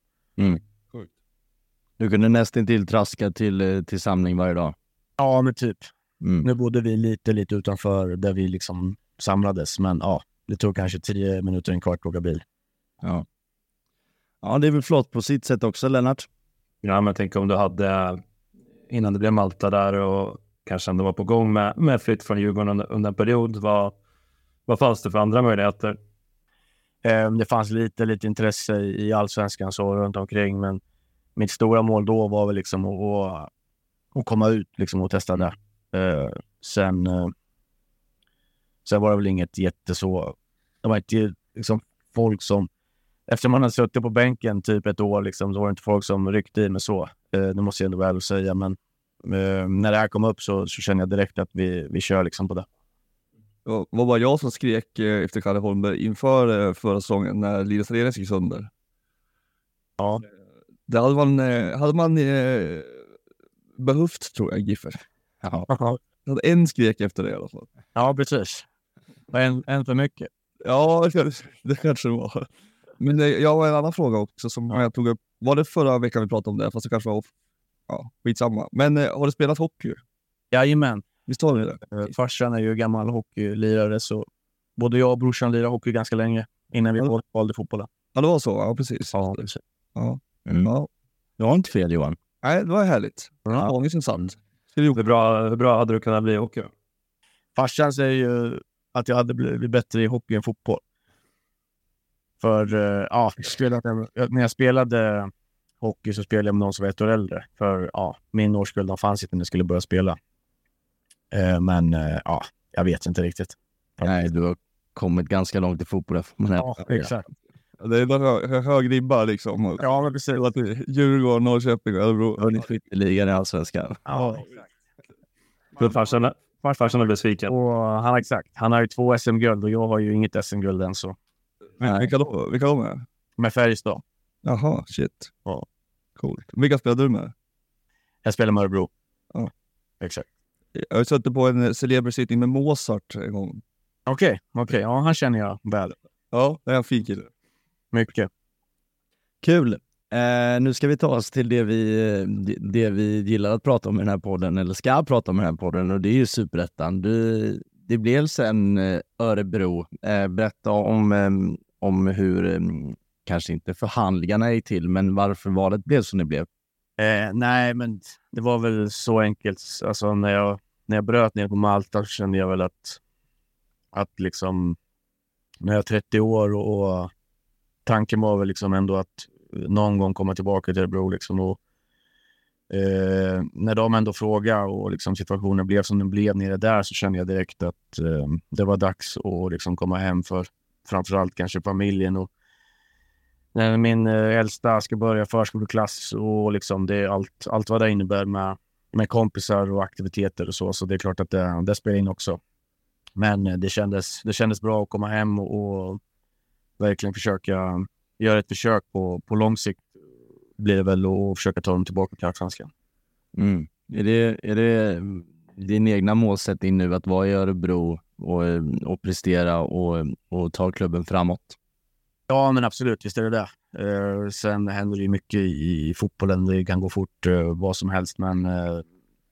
Du kunde nästan till traska till, eh, till samling varje dag. Ja, men typ. Mm. Nu bodde vi lite, lite utanför där vi liksom samlades, men ja, det tog kanske 10 minuter, en kvart att åka bil. Ja. Ja, det är väl flott på sitt sätt också, Lennart. Ja, men tänk om du hade, innan det blev Malta där och kanske ändå var på gång med, med flytt från Djurgården under, under en period. Vad, vad fanns det för andra möjligheter? Eh, det fanns lite, lite intresse i i allsvenskan så runt omkring, men mitt stora mål då var väl liksom att, att komma ut liksom och testa det. Eh, sen, eh, sen var det väl inget jätteså... Det var inte liksom folk som... Efter man hade suttit på bänken typ ett år liksom, så var det inte folk som ryckte i mig så. Eh, det måste jag ändå väl säga, men eh, när det här kom upp så, så kände jag direkt att vi, vi kör liksom på det. Det var bara jag som skrek eh, efter Kalle Holmberg inför eh, förra säsongen när Linus Arena gick sönder. Ja. Det hade man, hade man behövt tror jag, Giffer. Ja. Jag hade en skrek efter det i alla fall. Ja, precis. En, en för mycket. Ja, det kanske- det kanske det var. Men eh, jag har en annan fråga också som jag tog upp. Var det förra veckan vi pratade om det? Fast det kanske var... Ja, skitsamma. Men eh, har du spelat hockey? Jajamän. Visst har du det? Eh, Farsan är ju gammal hockeylirare, så både jag och brorsan lirade hockey ganska länge innan vi Ja. val- valde fotbollen. Ja, det var så. Ja, precis. Ja, precis. Ja. Mm. ja. Du har inte fel, Johan. Nej, det var härligt. Ja. Gjort Hur bra, hur bra hade du kunnat bli i hockey? Farsan säger ju att jag hade blivit bättre i hockey än fotboll. För eh, ja, spelade, när jag spelade hockey så spelade jag med någon som var ett år äldre. För ja, min årskull de fanns inte när jag skulle börja spela. Eh, men eh, ja, jag vet inte riktigt. Nej, du har kommit ganska långt i fotbollen. man Ja, exakt. Det är en hö hö hög ribba liksom. Ja, men precis. I Djurgården, Norrköping och Örebro. Vunnit skytteligan i Allsvenskan. Ja, exakt. Men farsan, farsan är besviken. Och han, exakt. han har ju två SM-guld och jag har ju inget SM-guld än. Så. Vilka då? Vilka de är? Med Färjestad. Jaha, shit. Ja. Coolt. Vilka spelade du med? Jag spelar med Örebro. Ja. Exakt. Jag har suttit på en celebrity sittning med Mozart en gång. Okej, okej. Ja, han känner jag väl. Ja, det är en fin kille. Mycket. Kul! Eh, nu ska vi ta oss till det vi, det- vi gillar att prata om i den här podden, eller ska prata om i den här podden, och det är ju Superettan. Du- Det blev sen eh, Örebro. Eh, berätta om, eh, om hur, eh, kanske inte förhandlingarna gick till, men varför valet blev som det blev. Eh, nej, men det var väl så enkelt. Alltså, när, jag, när jag bröt ner på Malta så kände jag väl att, att liksom, när jag är 30 år och, och tanken var väl liksom ändå att någon gång komma tillbaka till Örebro. Liksom, och, eh, när de ändå frågade och liksom situationen blev som den blev nere där så kände jag direkt att eh, det var dags att liksom komma hem för framförallt kanske familjen. Och, när min eh, äldsta ska börja förskoleklass och liksom det är allt, allt vad det innebär med, med kompisar och aktiviteter och så. Så det är klart att det, det spelar in också. Men eh, det kändes, det kändes bra att komma hem och, och verkligen försöka göra ett försök på, på lång sikt blir det väl att försöka ta dem tillbaka till Allsvenskan. Mm. Är, det, är det din egna målsättning nu att vara i Örebro och, och prestera och, och ta klubben framåt? Ja, men absolut, visst är det det. Eh, sen händer det ju mycket i, i fotbollen. Det kan gå fort, eh, vad som helst. Men eh,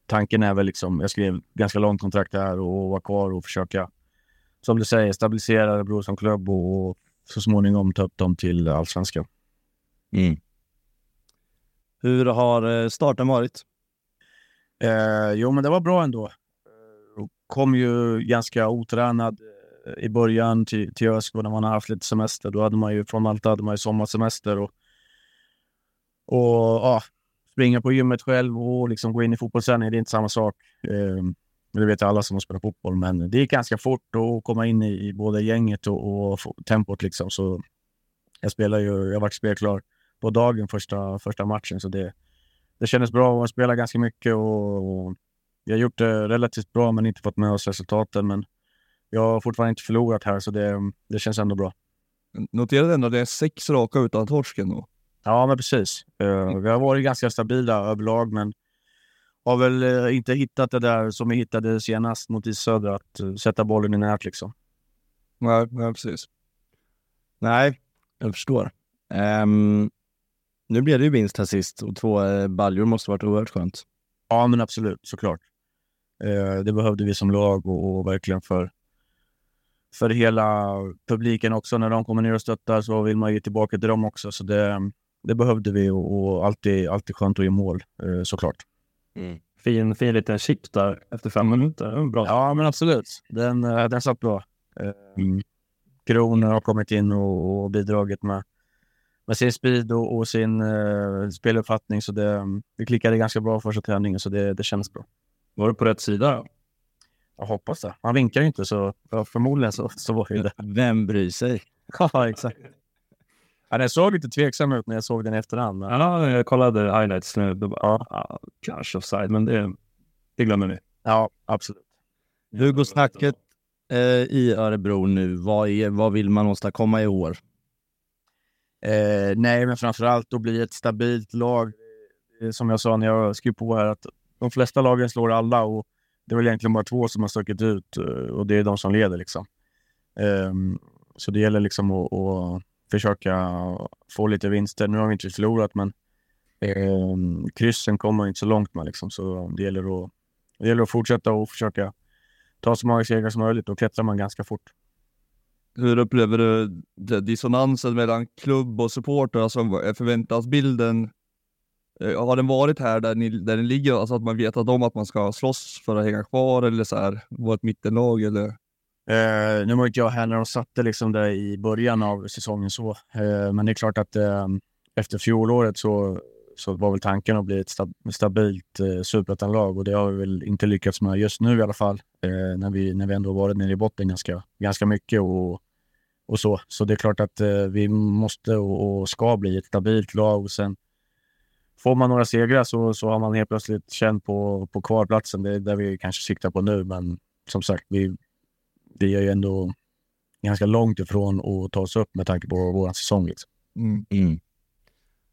tanken är väl liksom, jag skrev ganska långt kontrakt här och vara kvar och försöka, som du säger, stabilisera Örebro som klubb och, och så småningom ta upp dem till allsvenskan. Mm. Hur har eh, starten varit? Eh, jo, men det var bra ändå. Eh, kom ju ganska otränad eh, i början till, till Ösbo när man har haft lite semester. Då hade man ju, från Malta hade man ju sommarsemester och, och ja, springa på gymmet själv och liksom gå in i fotbollsträning, det är inte samma sak. Eh, det vet alla som har spelat fotboll, men det gick ganska fort att komma in i, i både gänget och, och tempot liksom. Så jag spelar ju, jag varit spelklar på dagen första, första matchen, så det, det kändes bra att spela ganska mycket och, och vi har gjort det relativt bra men inte fått med oss resultaten. Men jag har fortfarande inte förlorat här så det, det känns ändå bra. Noterade ändå att det är sex raka utan torsken då. Ja, men precis. Eh, vi har varit ganska stabila överlag men har väl eh, inte hittat det där som vi hittade senast mot Södra, att eh, sätta bollen i nät liksom. Nej, nej precis. Nej, jag förstår. Ehm, nu blev det ju vinst här sist och två uh, baljor måste varit oerhört skönt. Ja, men absolut, såklart. Eh, det behövde vi som lag och, och verkligen för, för hela publiken också. När de kommer ner och stöttar så vill man ge tillbaka till dem också. Så det, det behövde vi och, och alltid, alltid skönt att ge mål eh, såklart. Fin, fin liten chip där efter fem minuter. Bra. Ja, men absolut. Den, eh, den satt bra. Mm. Kron har kommit in och, och bidragit med, med sin speed och, och sin uh, speluppfattning. Så det, det klickade ganska bra första träningen, så det, det känns bra. Var du på rätt sida? Jag hoppas det. Han vinkar ju inte, så förmodligen så, så var det det. Vem bryr sig? ja, exakt. Ja, den såg lite tveksam ut när jag såg den i efterhand. Men... Ja, jag kollade highlights nu. Då bara, ja. kanske offside, men det, det glömmer vi. Ja, absolut. Hur går snacket eh, i Örebro nu? Vad, är, vad vill man åstadkomma i år? Eh, nej, men framför allt att bli ett stabilt lag. Eh, Som jag sa när jag skrev på här, att de flesta lagen slår alla och det är väl egentligen bara två som har stuckit ut eh, och det är de som leder. Liksom. Ehm, så det gäller liksom att, att försöka få lite vinster. Nu har vi inte förlorat, men eh, kryssen kommer inte så långt med. Liksom. Så det gäller, att, det gäller att fortsätta och försöka ta så många segrar som möjligt. Då klättrar man ganska fort. Hur upplever du dissonansen mellan klubb och supporter? Alltså förväntansbilden, eh, har den varit här där, ni, där den ligger? Alltså att man vetat om att man ska slåss för att hänga kvar eller så här, vara ett mittenlag eller? Eh, nu var inte jag här när de satte liksom det i början av säsongen så. Eh, men det är klart att eh, efter fjolåret så, så var väl tanken att bli ett stab stabilt eh, superettanlag och det har vi väl inte lyckats med just nu i alla fall. Eh, när, vi, när vi ändå varit nere i botten ganska, ganska mycket och, och så. Så det är klart att eh, vi måste och, och ska bli ett stabilt lag och sen Får man några segrar så, så har man helt plötsligt känt på, på kvarplatsen. Det är där vi kanske siktar på nu, men som sagt, vi, vi är ju ändå ganska långt ifrån att ta oss upp med tanke på vår säsong. Liksom. Mm.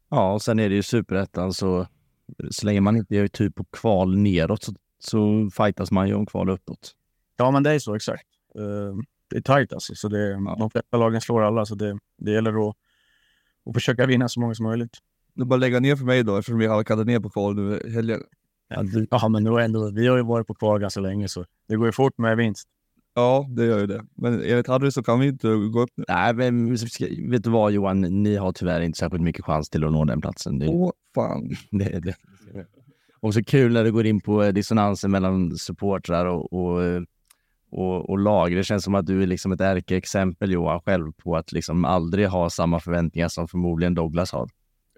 Ja, och sen är det ju superettan så så länge man inte är typ på kval neråt så, så fightas man ju om kval uppåt. Ja, men det är så exakt. Eh, det är tajt alltså. Så det, De flesta lagen slår alla, så det, det gäller att, att försöka vinna så många som möjligt. Är bara lägga ner för mig då eftersom vi halkade ner på kval nu helgen. Ja, du, ja men nu är ändå, vi har ju varit på kval ganska länge, så det går ju fort med vinst. Ja, det gör ju det. Men enligt Harry så kan vi inte gå upp nu. Nej, men vet du vad Johan? Ni har tyvärr inte särskilt mycket chans till att nå den platsen. Det, Åh, fan. det, det. Och så kul när det går in på eh, dissonansen mellan supportrar och, och, eh, och, och lag. Det känns som att du är liksom ett ärkeexempel Johan själv på att liksom aldrig ha samma förväntningar som förmodligen Douglas har.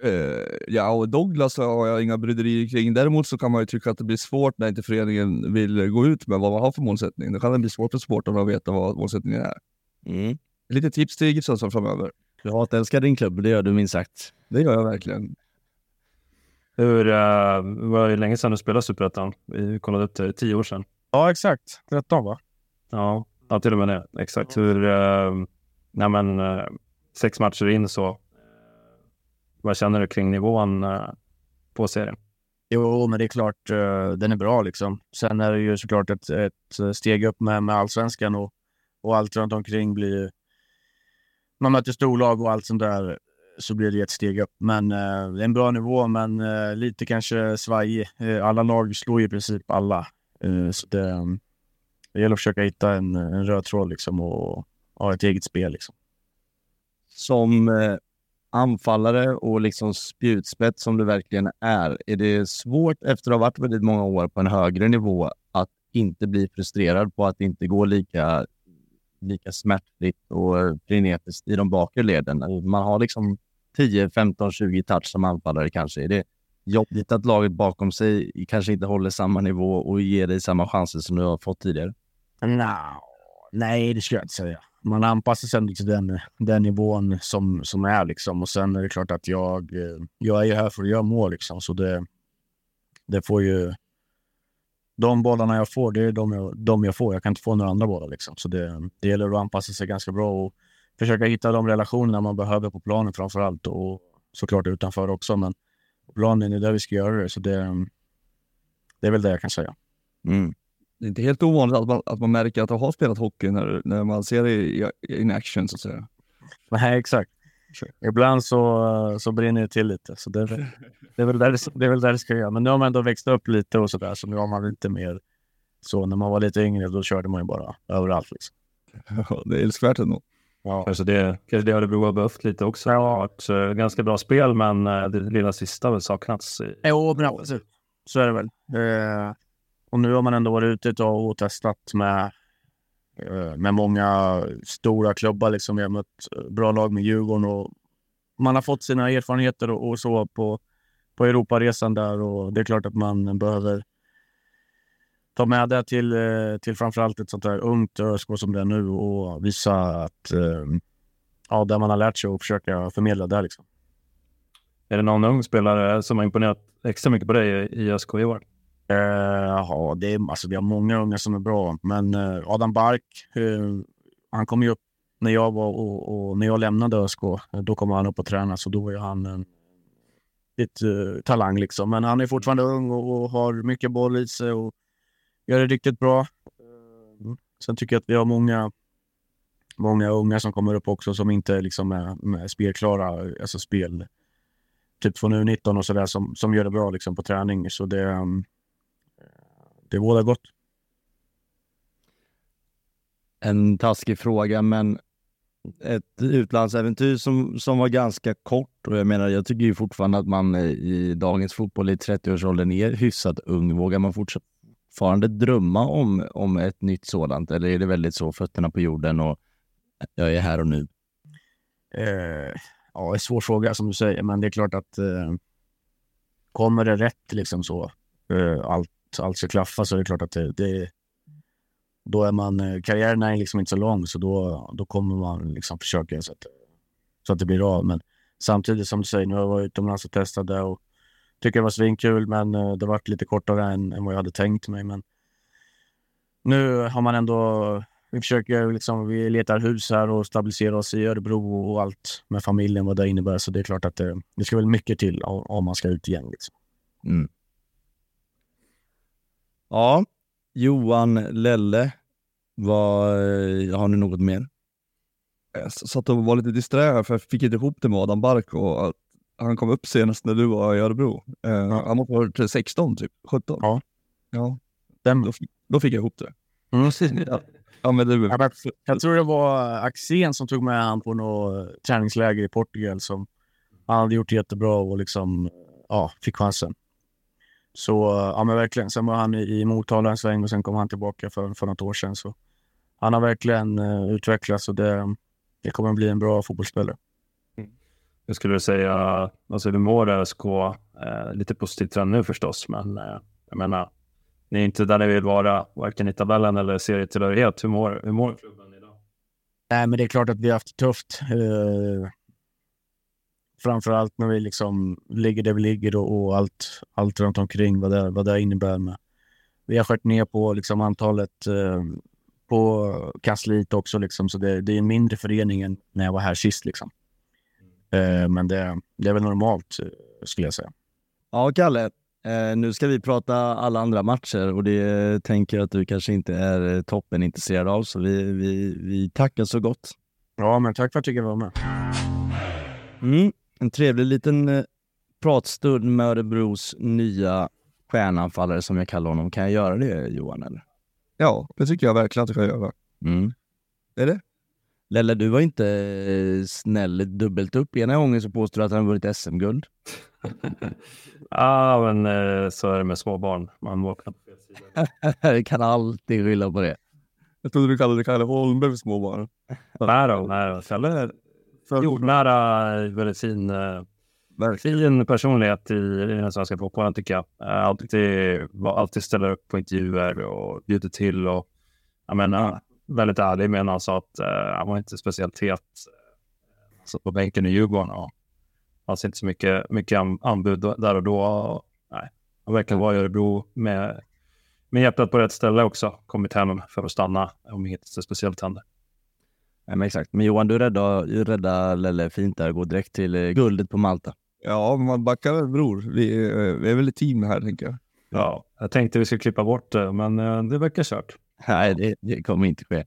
Eh, ja, och Douglas har jag inga bryderier kring. Däremot så kan man ju tycka att det blir svårt när inte föreningen vill gå ut med vad man har för målsättning. Då kan det bli svårt för supportrarna att veta vad målsättningen är. Mm. Lite tips till Gibson framöver. Du hatälskar din klubb, det gör du minst sagt. Det gör jag verkligen. Hur, uh, var det länge sedan du spelade Superettan? Vi kollade upp det, tio år sedan. Ja, exakt. 13 va? Ja, ja till och med det. Exakt. Hur, uh, nej men, eh, sex matcher in så, vad känner du kring nivån eh, på serien? Jo, men det är klart, eh, den är bra liksom. Sen är det ju såklart ett, ett steg upp med, med allsvenskan och, och allt runt omkring blir ju... Man möter storlag och allt sånt där, så blir det ett steg upp. Men eh, det är en bra nivå, men eh, lite kanske svajig. Eh, alla lag slår ju i princip alla. Eh, så det, det gäller att försöka hitta en, en röd tråd liksom och ha ett eget spel liksom. Som eh, anfallare och liksom spjutspets som du verkligen är, är det svårt efter att ha varit väldigt många år på en högre nivå att inte bli frustrerad på att det inte går lika, lika smärtfritt och frenetiskt i de bakre leden? Man har liksom 10, 15, 20 touch som anfallare kanske. Är det jobbigt att laget bakom sig kanske inte håller samma nivå och ger dig samma chanser som du har fått tidigare? No, nej, det skulle jag inte säga. Man anpassar sig ändå till den, den nivån som, som är. Liksom. Och sen är det klart att jag, eh, jag är ju här för att göra mål. Liksom. Så det, det får ju... De bollarna jag får, det är de jag, de jag får. Jag kan inte få några andra bollar. Liksom. Så det, det gäller att anpassa sig ganska bra och försöka hitta de relationerna man behöver på planen framför allt. Och såklart utanför också. Men på planen är där vi ska göra det. Så det, det är väl det jag kan säga. Mm. Det är inte helt ovanligt att man, att man märker att man har spelat hockey när, när man ser det i, in action så att säga. Nej, exakt. Ibland så, så brinner det till lite. Så det, är väl- det, är väl där det, det är väl där det ska göra. Men nu har man ändå växt upp lite och sådär. Så nu har man lite mer så. När man var lite yngre då körde man ju bara överallt. Liksom. Ja, det är älskvärt ändå. Ja. Kanske det, kanske det Örebro har behövt lite också. Det har varit eh, ganska bra spel, men eh, det lilla sista har väl saknats. Jo, men absolut. Så är det väl. Eh, och nu har man ändå varit ute och testat med, eh, med många stora klubbar. Liksom. Vi har mött eh, bra lag med Djurgården och man har fått sina erfarenheter och, och så på, på Europaresan där och det är klart att man behöver ta med det till, eh, till framförallt ett sånt här ungt ÖSK som det är nu och visa att ja, det man har lärt sig och försöka förmedla det. Liksom. är det någon ung spelare som har imponerat extra mycket på dig i ÖSK i år? Uh, ja, det är, alltså, vi har många unga som är bra, men uh, Adam Bark, uh, han kom ju upp när jag, var, och, och när jag lämnade ÖSK. Då kom han upp och tränade, så då var ju han en ett, talang. Liksom. Men han är fortfarande ung och, och har mycket boll i sig och gör det riktigt bra. Mm. Sen tycker jag att vi har många, många unga som kommer upp också som inte liksom är, är spelklara, alltså spel typ från U19 och sådär som, som gör det bra liksom, på träning. Så det, um, det bådar gott. En taskig fråga, men ett utlandsäventyr som, som var ganska kort och jag menar, jag tycker ju fortfarande att man eh, i dagens fotboll i 30-årsåldern är hyfsat ung. Vågar man fortfarande drömma om, om ett nytt sådant eller är det väldigt så fötterna på jorden och jag är här och nu? Eh, ja, en svår fråga som du säger, men det är klart att eh, kommer det rätt liksom så, eh, allt, allt ska klaffa så är det klart att det, det då är man, eh, karriären är liksom inte så lång så då, då kommer man liksom försöka så att, så att det blir av. Men samtidigt som du säger, nu har jag varit utomlands och testat det och tycker det var svinkul, men eh, det varit lite kortare än, än vad jag hade tänkt mig. Men nu har man ändå vi försöker liksom, vi letar hus här och stabiliserar oss i Örebro och allt med familjen, vad det innebär. Så det är klart att det, det ska väl mycket till om, om man ska ut igen. Liksom. Mm. Ja, Johan Lelle, vad, har ni något mer? Jag s- satt och var lite disträ för jag fick inte ihop det med Adam Bark och att han kom upp senast när du var i Örebro. Eh, Han måste ha varit 16 typ, 17. Ja. Ja, Den, då, då fick jag ihop det. mm. Ja, ja men du, Ja, Jag tror det var Axén som tog med han på något träningsläger i Portugal som han hade gjort jättebra och liksom, ja, fick chansen. Så ja, men verkligen. Sen var han i, i Motala en sväng och sen kom han tillbaka för, för något år sedan. Så han har verkligen uh, utvecklats och det, det kommer att bli en bra fotbollsspelare. Jag skulle säga, alltså hur mår ÖSK? Eh, lite positivt redan nu förstås, men eh, jag menar, ni är inte där ni vill vara, varken i tabellen eller serietillhörighet. Hur mår, hur mår klubben idag? Nej, men det är klart att vi har haft det tufft. Uh, framförallt när vi liksom ligger där vi ligger och, och allt, allt runt omkring vad det, vad det innebär. Med. Vi har skört ner på liksom antalet uh, på kansliet också, liksom, så det, det är en mindre förening än när jag var här sist. Liksom. Uh, men det, det är väl normalt, uh, skulle jag säga. Ja, Kalle, eh, nu ska vi prata alla andra matcher och det eh, tänker jag att du kanske inte är eh, toppen intresserad av, så vi, vi, vi tackar så gott. Ja, men tack för att jag fick vara med. Mm. En trevlig liten eh, pratstund med Örebros nya stjärnanfallare som jag kallar honom. Kan jag göra det Johan? Eller? ja, det tycker jag verkligen att du kan göra. Mm. Är det? Lelle, du var inte eh, snäll dubbelt upp. Ena gången så påstår du att han vunnit SM-guld. Ja, men eh, så är det med små barn. Man vaknar på fel sida. Kan alltid skylla på det. Jag trodde du kallade Kalle Holmberg för småbarn. Nej då, nej då. Kalle är jordnära, väldigt fin, eh, Verkligen. fin personlighet i, i den svenska fotbollen tycker jag. Eh, Alltid, alltid ställer upp på intervjuer och bjuder till och jag menar, väldigt ärlig med han sa att eh, han var inte speciellt het. Satt på bänken i Djurgården och fanns inte så mycket, mycket an- anbud där och då. Och, nej, han verkar vara i Örebro med, med hjärtat på rätt ställe också. Kommit hem för att stanna om inget speciellt händer. Nej, men exakt. Men Johan, du räddade, du räddade Lelle fint där. Gå direkt till eh, guldet på Malta. Ja, men man backar väl bror. Vi, är- vi är väl ett team här tänker jag. Ja, jag tänkte vi skulle klippa bort det, men eh, det verkar kört. Nej, det, det kommer inte ske.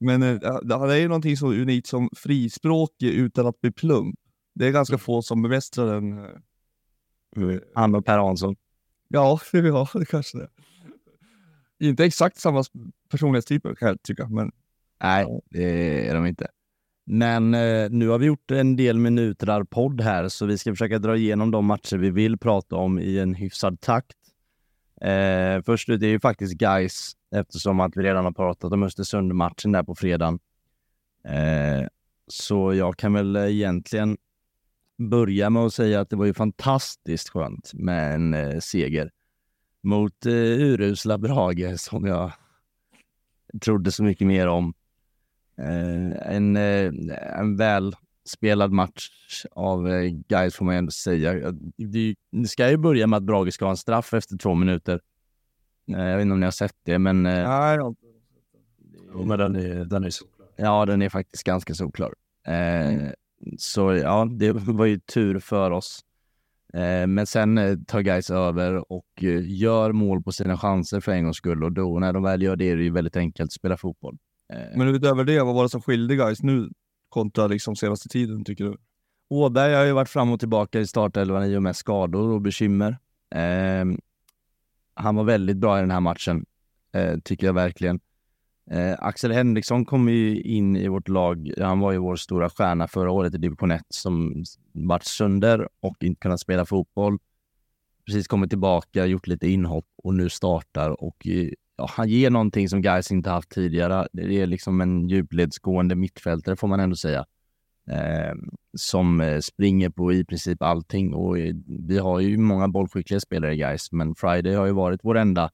Men eh, det det är ju någonting så unikt som frispråkig utan att bli plump. Det är ganska få som bemästrar den. eh, Han och Per Hansson. Ja, ja, det kanske det. Inte exakt samma personlighetstyper kan jag tycka, men Nej, det är de inte. Men eh, nu har vi gjort en del minuter podd här, så vi ska försöka dra igenom de matcher vi vill prata om i en hyfsad takt. Eh, först ut är ju faktiskt guys eftersom att vi redan har pratat om Östersund-matchen där på fredagen. Eh, så jag kan väl egentligen börja med att säga att det var ju fantastiskt skönt med en eh, seger mot eh, urusla Brage som jag trodde så mycket mer om. Eh, en, eh, en väl spelad match av eh, guys får man ändå säga. Det, det ska ju börja med att Brage ska ha en straff efter två minuter. Eh, jag vet inte om ni har sett det, men... Eh, Nej, Jo, men den är, den är solklar. Ja, den är faktiskt ganska solklar. Eh, så ja, det var ju tur för oss. Eh, men sen eh, tar guys över och eh, gör mål på sina chanser för en gångs skull och då när de väl gör det är det ju väldigt enkelt att spela fotboll. Eh, Men utöver det, vad var det som skilde guys nu kontra liksom senaste tiden tycker du? Åberg har ju varit fram och tillbaka i startelvan i och med skador och bekymmer. Eh, han var väldigt bra i den här matchen, eh, tycker jag verkligen. Eh, Axel Henriksson kom ju in i vårt lag. Han var ju vår stora stjärna förra året i division 1 som vart sönder och inte kunnat spela fotboll. Precis kommit tillbaka, gjort lite inhopp och nu startar och eh, ja, han ger någonting som guys inte haft tidigare. Det är liksom en djupledsgående mittfältare får man ändå säga. Eh, som springer på i princip allting och eh, vi har ju många bollskickliga spelare guys, men Friday har ju varit vår enda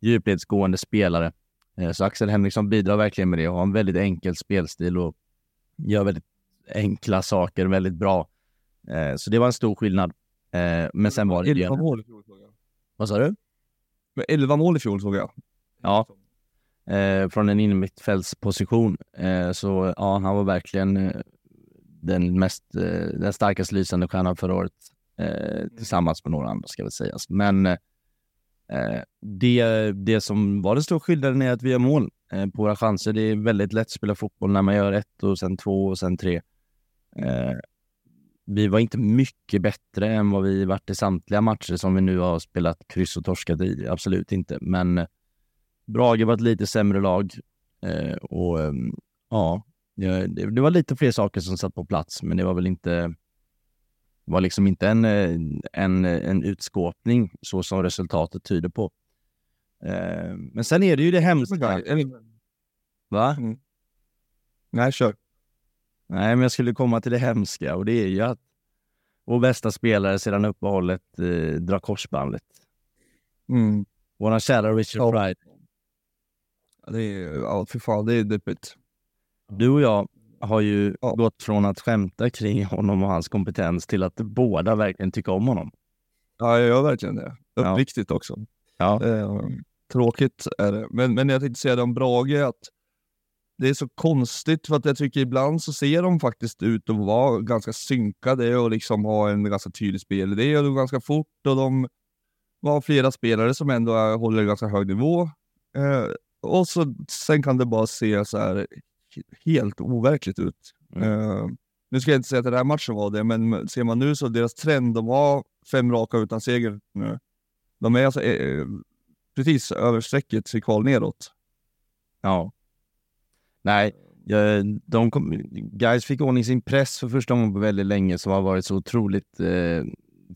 djupledsgående spelare. Eh, så Axel Henriksson bidrar verkligen med det och har en väldigt enkel spelstil och gör väldigt enkla saker väldigt bra. Eh, så det var en stor skillnad. Eh, men sen var det ju... 11 mål i fjol såg jag. Vad sa du? Men 11 mål i fjol såg jag. Ja. Eh, från en innermittfältsposition. Eh, så ja, han var verkligen eh, den mest, eh, den starkast lysande stjärnan förra året. Eh, tillsammans med några andra ska väl sägas. Men det, det som var den stora skillnaden är att vi gör mål på våra chanser. Det är väldigt lätt att spela fotboll när man gör ett och sen två och sen tre. Eh, vi var inte mycket bättre än vad vi varit i samtliga matcher som vi nu har spelat kryss och torskat i. Absolut inte, men Brage var ett lite sämre lag eh, och eh, ja, det, det var lite fler saker som satt på plats, men det var väl inte var liksom inte en, eh, en, en utskåpning så som resultatet tyder på. Eh, men sen är det ju det hemska. Va? Nej, kör. Nej, men jag skulle komma till det hemska och det är ju att vår bästa spelare sedan uppehållet eh, drar korsbandet. Mm. Våran kära Richard Ja. Friday. Ja, Det är, ja, fy fan, det är deppigt. Du och jag har ju Ja. gått från att skämta kring honom och hans kompetens till att båda verkligen tycker om honom. Ja, jag gör verkligen det. Ja. Uppriktigt också. Ja. Eh, tråkigt är det. Men, men jag tänkte säga det om Brage, att det är så konstigt för att jag tycker ibland så ser de faktiskt ut att vara ganska synkade och liksom ha en ganska tydlig spelidé och de ganska fort och de har flera spelare som ändå håller ganska hög nivå. Eh, och så sen kan det bara se så här helt overkligt ut. Mm. Eh, nu ska jag inte säga att den här matchen var det, men ser man nu så deras trend, de har fem raka utan seger nu. De är alltså eh, precis över strecket i kval neråt. Ja. Nej, de kom, guys fick ordning sin press för första gången på väldigt länge som har varit så otroligt eh,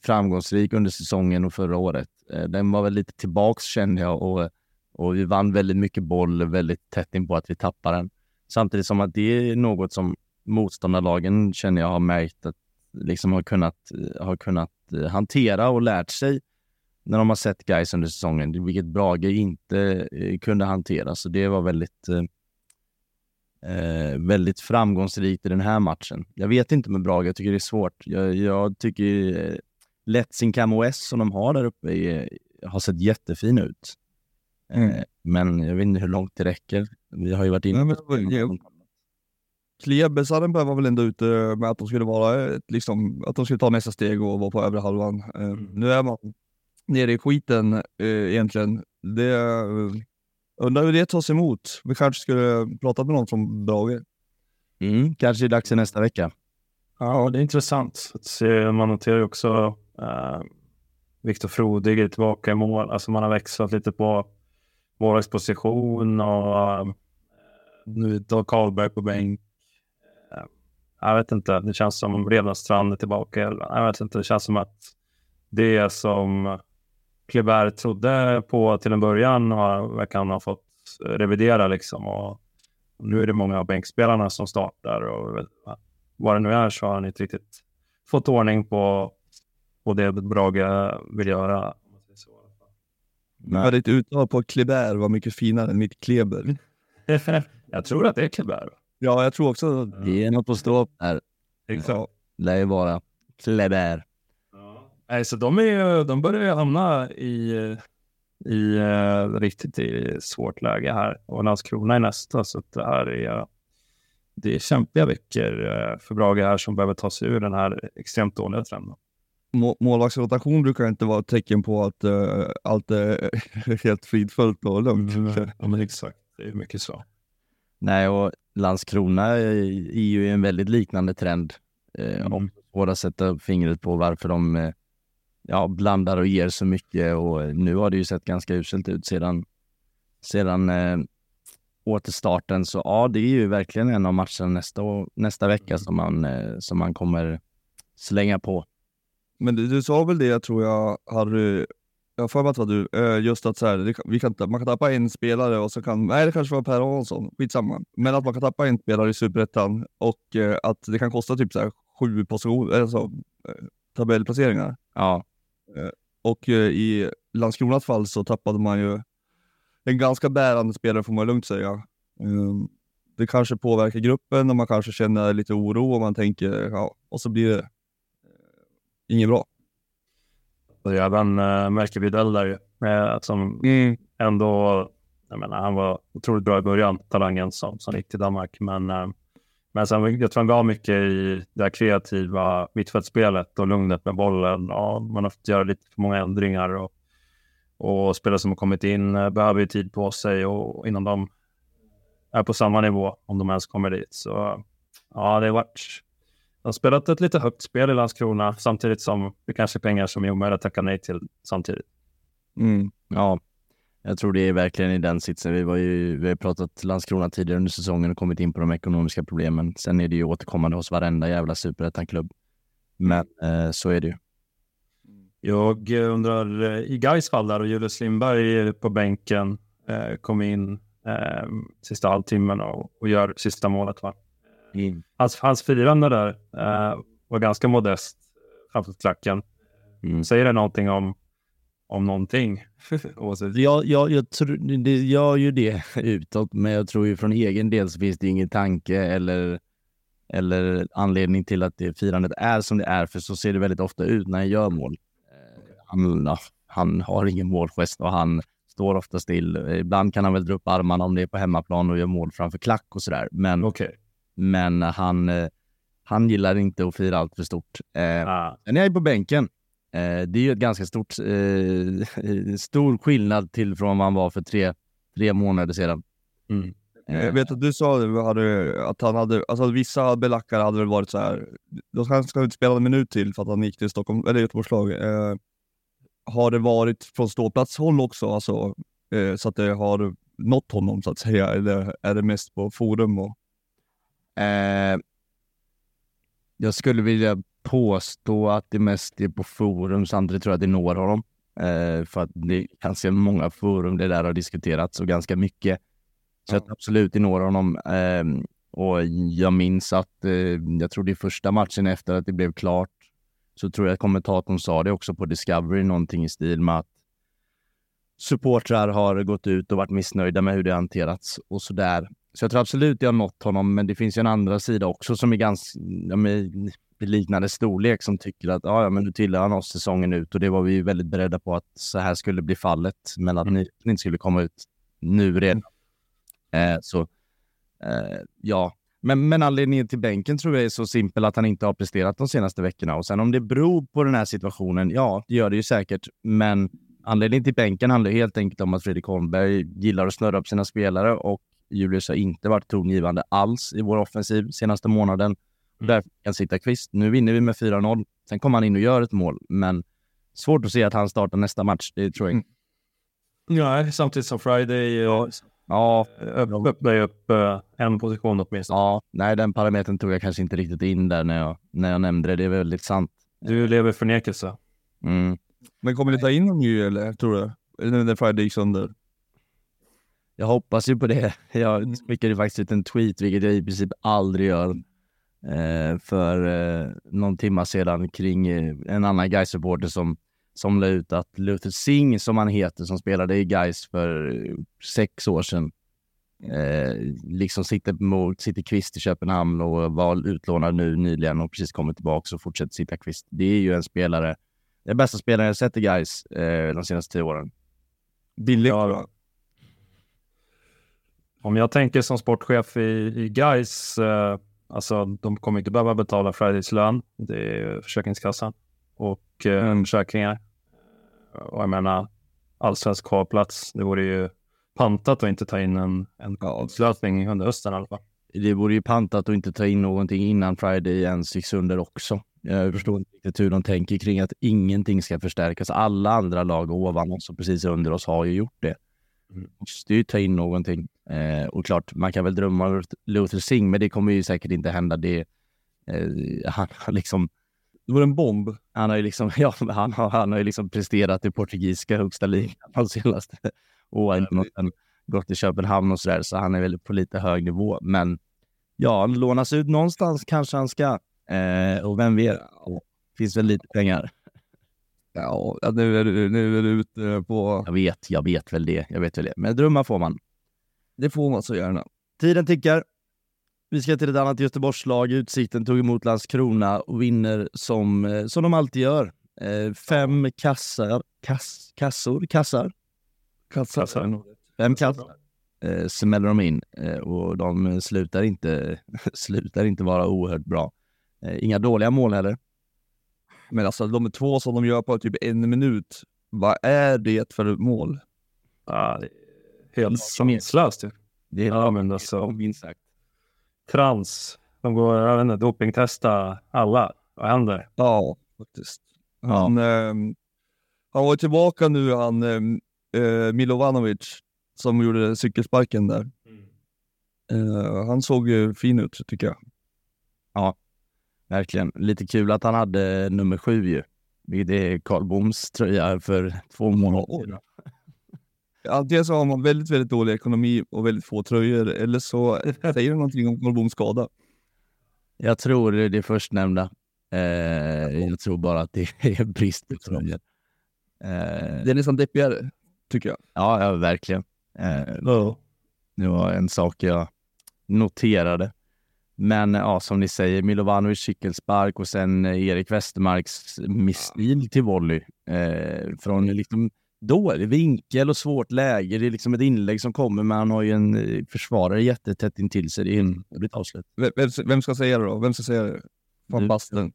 framgångsrik under säsongen och förra året. Eh, den var väl lite tillbaks kände jag och, och vi vann väldigt mycket boll väldigt tätt in på att vi tappade den. Samtidigt som att det är något som motståndarlagen känner jag har märkt att liksom har kunnat, har kunnat eh, hantera och lärt sig när de har sett guys under säsongen, vilket Brage inte eh, kunde hantera. Så det var väldigt eh, eh, väldigt framgångsrikt i den här matchen. Jag vet inte med Brage, jag tycker det är svårt. Jag, jag tycker eh, Letzinkam OS som de har där uppe är, har sett jättefin ut. Eh, Mm. Men jag vet inte hur långt det räcker. Vi har ju varit inne på ja. Klebesaren var väl ändå ute med att de skulle vara liksom, att de skulle ta nästa steg och vara på övre halvan. Eh, Nu är man nere i skiten eh, egentligen. Det, eh, undrar hur det tas emot. Vi kanske skulle prata med någon från Brage. Mm, kanske är det dags i nästa vecka. Ja, det är intressant. Att se, man noterar ju också uh, Viktor Frodig är tillbaka i mål. Alltså man har växlat lite på målvaktsposition och eh, nu är Karlberg på bänk. Eh, jag vet inte, det känns som Renastrand är tillbaka. Jag vet inte, det känns som att det som Kleber trodde på till en början har, verkar han ha fått revidera liksom. Och nu är det många av bänkspelarna som startar och vad det nu är så har han inte riktigt fått ordning på, på det Brage vill göra. Nej. Ditt uttal på Kleber var mycket finare än mitt Kleber. jag tror att det är Kleber. Ja, jag tror också det. är något på stå här. Exakt. Lär ju vara Kleber. Ja. Nej, så de, är, de börjar ju hamna i, i uh, riktigt i svårt läge här. Och Landskrona är nästa, så det här är, det är kämpiga veckor uh, för Brage här som behöver ta sig ur den här extremt dåliga trenden. Målvaktsrotation brukar inte vara ett tecken på att uh, allt är helt fridfullt och lugnt. Ja, men exakt. Det är mycket så. Nej, och Landskrona är ju en väldigt liknande trend. Eh, mm. Svårt att sätta fingret på varför de eh, ja, blandar och ger så mycket och nu har det ju sett ganska uselt ut sedan, sedan eh, återstarten. Så ja, det är ju verkligen en av matcherna nästa, nästa vecka som man, eh, som man kommer slänga på. Men du, du sa väl det, tror jag, Harry, jag har för mig att det var du, eh, just att så här, vi kan, man kan tappa en spelare och så kan, nej det kanske var Per Hansson, skitsamma. Men att man kan tappa en spelare i Superettan och eh, att det kan kosta typ så här sju positioner, alltså tabellplaceringar. Ja. Och i Landskronas fall så tappade man ju en ganska bärande spelare får man lugnt säga. Ehm, det kanske påverkar gruppen och man kanske känner lite oro och man tänker, ja, och så blir det inget bra. Och även äh, Melker Widell där ju, som mm. ändå, jag menar, han var otroligt bra i början, talangen som, som gick till Danmark. Men, äh, men sen, jag tror han gav mycket i det här kreativa mittfältsspelet och lugnet med bollen. Ja, man har fått göra lite för många ändringar och, och spelare som har kommit in äh, behöver ju tid på sig och innan de är på samma nivå, om de ens kommer dit. Så ja, det har varit har spelat ett lite högt spel i Landskrona samtidigt som det kanske är pengar som är omöjliga att tacka nej till samtidigt. Mm, ja, jag tror det är verkligen i den sitsen. Vi, var ju, vi har pratat Landskrona tidigare under säsongen och kommit in på de ekonomiska problemen. Sen är det ju återkommande hos varenda jävla superettan-klubb. Men eh, så är det ju. Jag undrar, eh, i Gais fall där och Julius Lindberg på bänken eh, kom in eh, sista halvtimmen och, och gör sista målet. Va? Mm. Hans, hans firande där uh, var ganska modest framför klacken. Mm. Säger det någonting om, om någonting? jag, jag, jag tror, det gör ju det utåt, men jag tror ju från egen del så finns det ingen tanke eller, eller anledning till att det firandet är som det är, för så ser det väldigt ofta ut när han gör mål. Eh, han, han har ingen målgest och han står ofta still. Ibland kan han väl dra upp armarna om det är på hemmaplan och gör mål framför klack och sådär. Men okay. Men han, eh, han gillar inte att fira allt för stort. Eh, ah. Sen är jag på bänken. Eh, det är ju ett ganska stort, eh, stor skillnad till från vad han var för tre, tre månader sedan. Mm. Jag vet att du sa att han hade, alltså vissa belackare hade väl varit så här, då ska han inte spela en minut till för att han gick till Stockholm, eller Göteborgslag. Eh, har det varit från ståplatshåll också, alltså, eh, så att det har nått honom så att säga, eller är det mest på forum och Eh, jag skulle vilja påstå att det mest är på forum, samtidigt tror jag att det når honom. Eh, för att det är ganska många forum det där har diskuterats och ganska mycket. Så att absolut, det når honom. Eh, och jag minns att, eh, jag tror det är första matchen efter att det blev klart, så tror jag att kommentatorn sa det också på Discovery, någonting i stil med att supportrar har gått ut och varit missnöjda med hur det hanterats och sådär. Så jag tror absolut det har nått honom, men det finns ju en andra sida också som är ganska, ja, med liknande storlek som tycker att ja, ja, men du tillhör han oss säsongen ut. Och det var vi väldigt beredda på att så här skulle bli fallet, men att mm. ni, inte skulle komma ut nu redan. Eh, så eh, ja, men, men anledningen till bänken tror jag är så simpel att han inte har presterat de senaste veckorna. Och sen om det beror på den här situationen, ja, det gör det ju säkert, men anledningen till bänken handlar helt enkelt om att Fredrik Holmberg gillar att snurra upp sina spelare och Julius har inte varit tongivande alls i vår offensiv senaste månaden. Mm. Därför kan sitta kvist. Nu vinner vi med 4-0. Sen kommer han in och gör ett mål, men svårt att se att han startar nästa match. Det tror jag inte. Mm. Ja, samtidigt som Friday och Ja, Upp, öppnar ju upp eh, en position åtminstone. ja, nej den parametern tog jag kanske inte riktigt in där när jag, när jag nämnde det. Det är väldigt sant. Du lever i förnekelse. Mm. Men kommer ni ta in någon ny eller tror du? Eller när Friday gick sönder? Jag hoppas ju på det. Jag skickade faktiskt ut en tweet, vilket jag i princip aldrig gör, eh, för eh, någon timma sedan kring eh, en annan gais supporter som, som la ut att Luther Singh, som han heter, som spelade i Gais för eh, sex år sedan, eh, liksom sitter, mot, sitter kvist i Köpenhamn och var utlånad nu nyligen och precis kommit tillbaka och fortsätter sitta kvist. Det är ju en spelare, den bästa spelaren jag sett i Gais eh, de senaste tio åren. Billigt Ja. Om jag tänker som sportchef i, i Gais, eh, alltså de kommer inte behöva betala Fridays lön. Det är Försäkringskassan och eh, försäkringar. Och jag menar, allsvensk kvalplats. Det vore ju pantat att inte ta in en, en Ja. lösning under hösten i alla fall. det vore ju pantat att inte ta in någonting innan Friday ens gick sönder också. Jag förstår inte riktigt hur de tänker kring att ingenting ska förstärkas. Alla andra lag ovan oss och precis under oss har ju gjort det. Mm. Måste ju ta in någonting. Eh, och klart, man kan väl drömma om Luther Singh, men det kommer ju säkert inte hända. Det, eh, han har liksom, Det var en bomb. han har ju liksom, ja, han har, han har ju liksom presterat i portugisiska högsta ligan de senaste åren. Och sen gått till Köpenhamn och sådär, så han är väl på lite hög nivå. Men ja, han lånas ut någonstans kanske han ska. Eh, och vem vet, finns väl lite pengar. Ja, ja, nu är du, nu är du ute på... Jag vet, jag vet väl det. Jag vet väl det. Men drömmar får man. Det får man så gärna. Tiden tickar. Vi ska till ett annat Göteborgslag. Utsikten tog emot Landskrona och vinner som, eh, som de alltid gör. Eh, fem kassar, kass, kassor, kassar, Kassar. Kassar. fem kassar eh, smäller de in eh, och de slutar inte, slutar inte vara oerhört bra. Inga dåliga mål heller. Men alltså de två som de gör på typ en minut. Vad är det för mål? Ja, det helt sanslöst. ju. Det är Ja, men alltså, minst sagt. trans. De går, jag vet inte, dopingtesta alla. Vad händer? Ja, faktiskt. Ja. Han, ehm, han var tillbaka nu, han eh, Milovanovic, som gjorde cykelsparken där. Eh, han såg ju fin ut, tycker jag. Verkligen. Lite kul att han hade nummer sju ju. Vilket är Karl Boms tröja för två månader sedan. Antingen så har man väldigt, väldigt dålig ekonomi och väldigt få tröjor, eller så säger det någonting om Boms skada. Jag tror det är det förstnämnda. Eh, jag tror bara att det är brist på tröjor. Eh, Det är nästan deppigare, tycker jag. ja, ja, verkligen. Eh, det var en sak jag noterade. Men ja, som ni säger, Milovanovic cykelspark och sen eh, Erik Westermarks missil till volley. Eh, från liksom dålig vinkel och svårt läge. Det är liksom ett inlägg som kommer, men han har ju en eh, försvarare jättetätt intill sig. Det är en ett avslut. Vem, vem, ska säga det då? Vem ska säga det? Du. basten.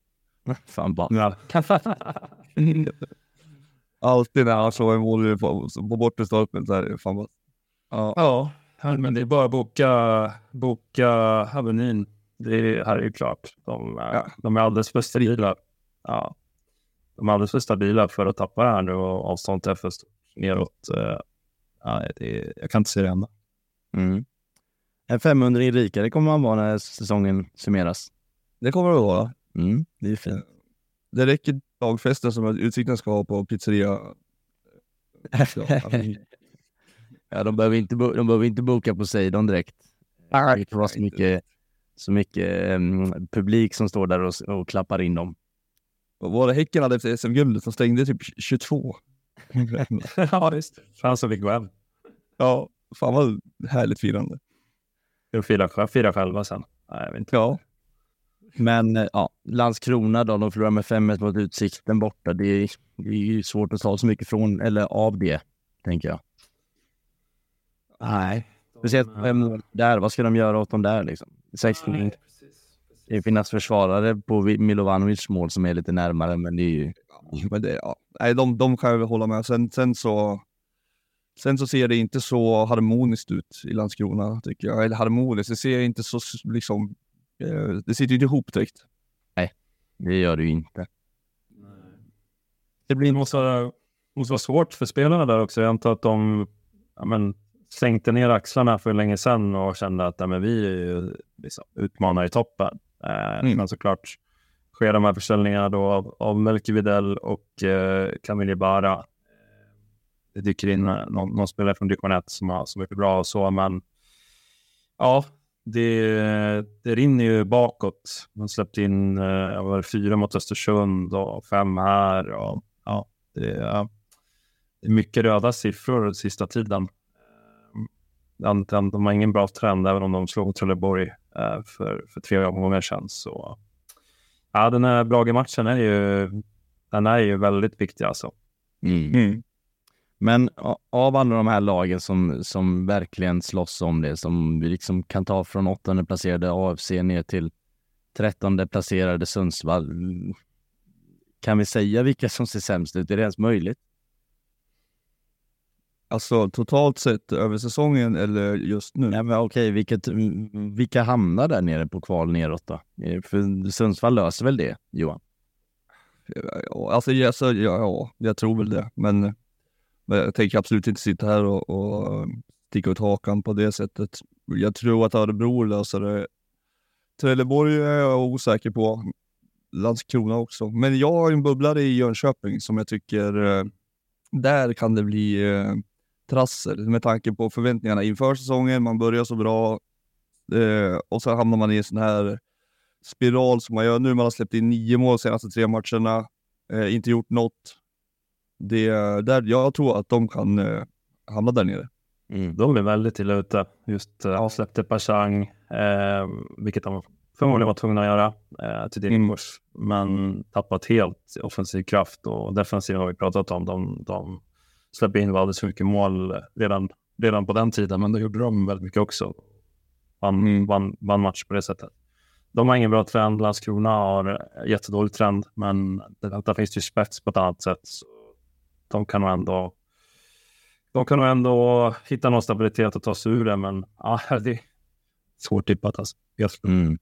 Fan. Ja. Alltid när han slår en volley på, på bortre stolpen så är det fan basten. Ja. Ja, men det är bara att boka, boka Avenyn. Det här är ju klart. De, är- Ja. de är alldeles för stabila. Ja. De är alldeles för stabila för att tappa det här nu och avståndet är för stort neråt. Eh, Ja, det är, jag kan inte se det hända. Mm. En 500 rikare kommer man vara när säsongen summeras. Det kommer det vara. Mm, det är fint. Det räcker dagfesten som Utsikten ska ha på pizzeria. ja, de behöver inte, de behöver inte boka Poseidon direkt. Det vara så mycket, så mycket em, publik som står där och, och klappar in dem. Var det Häcken hade efter SM-guldet? De stängde typ 22. ja, visst. Chans att vi går hem. ja, fan vad härligt firande. Jag firar, firar själva sen. Nej, jag vet inte. Ja, Men ja, Landskrona då, de förlorar med 5-1 mot Utsikten borta. Det är, det är ju svårt att ta så mycket från, eller av det, tänker jag. Nej. Speciellt fem mål där, vad ska de göra åt dem där liksom? 16 Det finns försvarare på Milovanovics mål som är lite närmare, men det är ju... men det, ja. Nej, de, de kan jag väl hålla med. Sen, sen så Sen så ser det inte så harmoniskt ut i Landskrona, tycker jag. Eller harmoniskt, det ser inte så liksom... Eh, det sitter ju inte ihop direkt. Det gör det ju inte. Det blir, måste, vara, måste vara svårt för spelarna där också. Jag antar att de ja, men, sänkte ner axlarna för länge sedan och kände att ja, men vi är ju liksom, utmanar i toppen. Eh, Mm. Men såklart sker de här försäljningarna då av, av Melker Videll och eh, Camille Bara. Eh, det dyker in eh, någon, någon spelare från Division 1 som, har- som är bra och så, men ja, det, det rinner ju bakåt. Man släppte in eh, var fyra mot Östersund och fem här. Och, ja, det, är- det är mycket röda siffror sista tiden. De, de, har ingen bra trend, även om de slog Trelleborg eh, för, för tre omgångar sedan. Så, ja, den här Brage-matchen är ju, den är ju väldigt viktig alltså. Mm. Men a- av alla de här lagen som, som verkligen slåss om det, som vi liksom kan ta från åttonde placerade AFC ner till trettonde placerade Sundsvall. mm, Kan vi säga vilka som ser sämst ut? Är det ens möjligt? Alltså totalt sett över säsongen eller just nu? Nej, men okej, vilket, vilka hamnar där nere på kval neråt då? Eh, För Sundsvall löser väl det, Johan? Ja, alltså, ja, ja, ja, jag tror väl det. Men, men jag tänker absolut inte sitta här och, och sticka ut hakan på det sättet. Jag tror att Örebro löser det. Trelleborg är jag osäker på. Landskrona också. Men jag har en bubblare i Jönköping som jag tycker, eh, där kan det bli eh, trassel med tanke på förväntningarna inför säsongen. Man börjar så bra eh, och så hamnar man i en sån här spiral som man gör nu. Man har släppt in nio mål de senaste tre matcherna, eh, inte gjort något. Det, där, jag tror att de kan eh, hamna där nere. De är väldigt illa ute. Just eh, avsläppte Pashang, eh, vilket de förmodligen var tvungna att göra eh, till din Mm. kurs. Men tappat helt offensiv kraft och defensiv har vi pratat om. De, de släppte in alldeles för mycket mål redan, redan på den tiden, men då gjorde de väldigt mycket också. Vann, Mm. vann, vann match på det sättet. De har ingen bra trend. Landskrona har jättedålig trend, men där, där finns det ju spets på ett annat sätt. Så de kan nog ändå de kan nog ändå hitta någon stabilitet och ta sig ur det, men ja, det är svårt tippat alltså. Yes. Mm.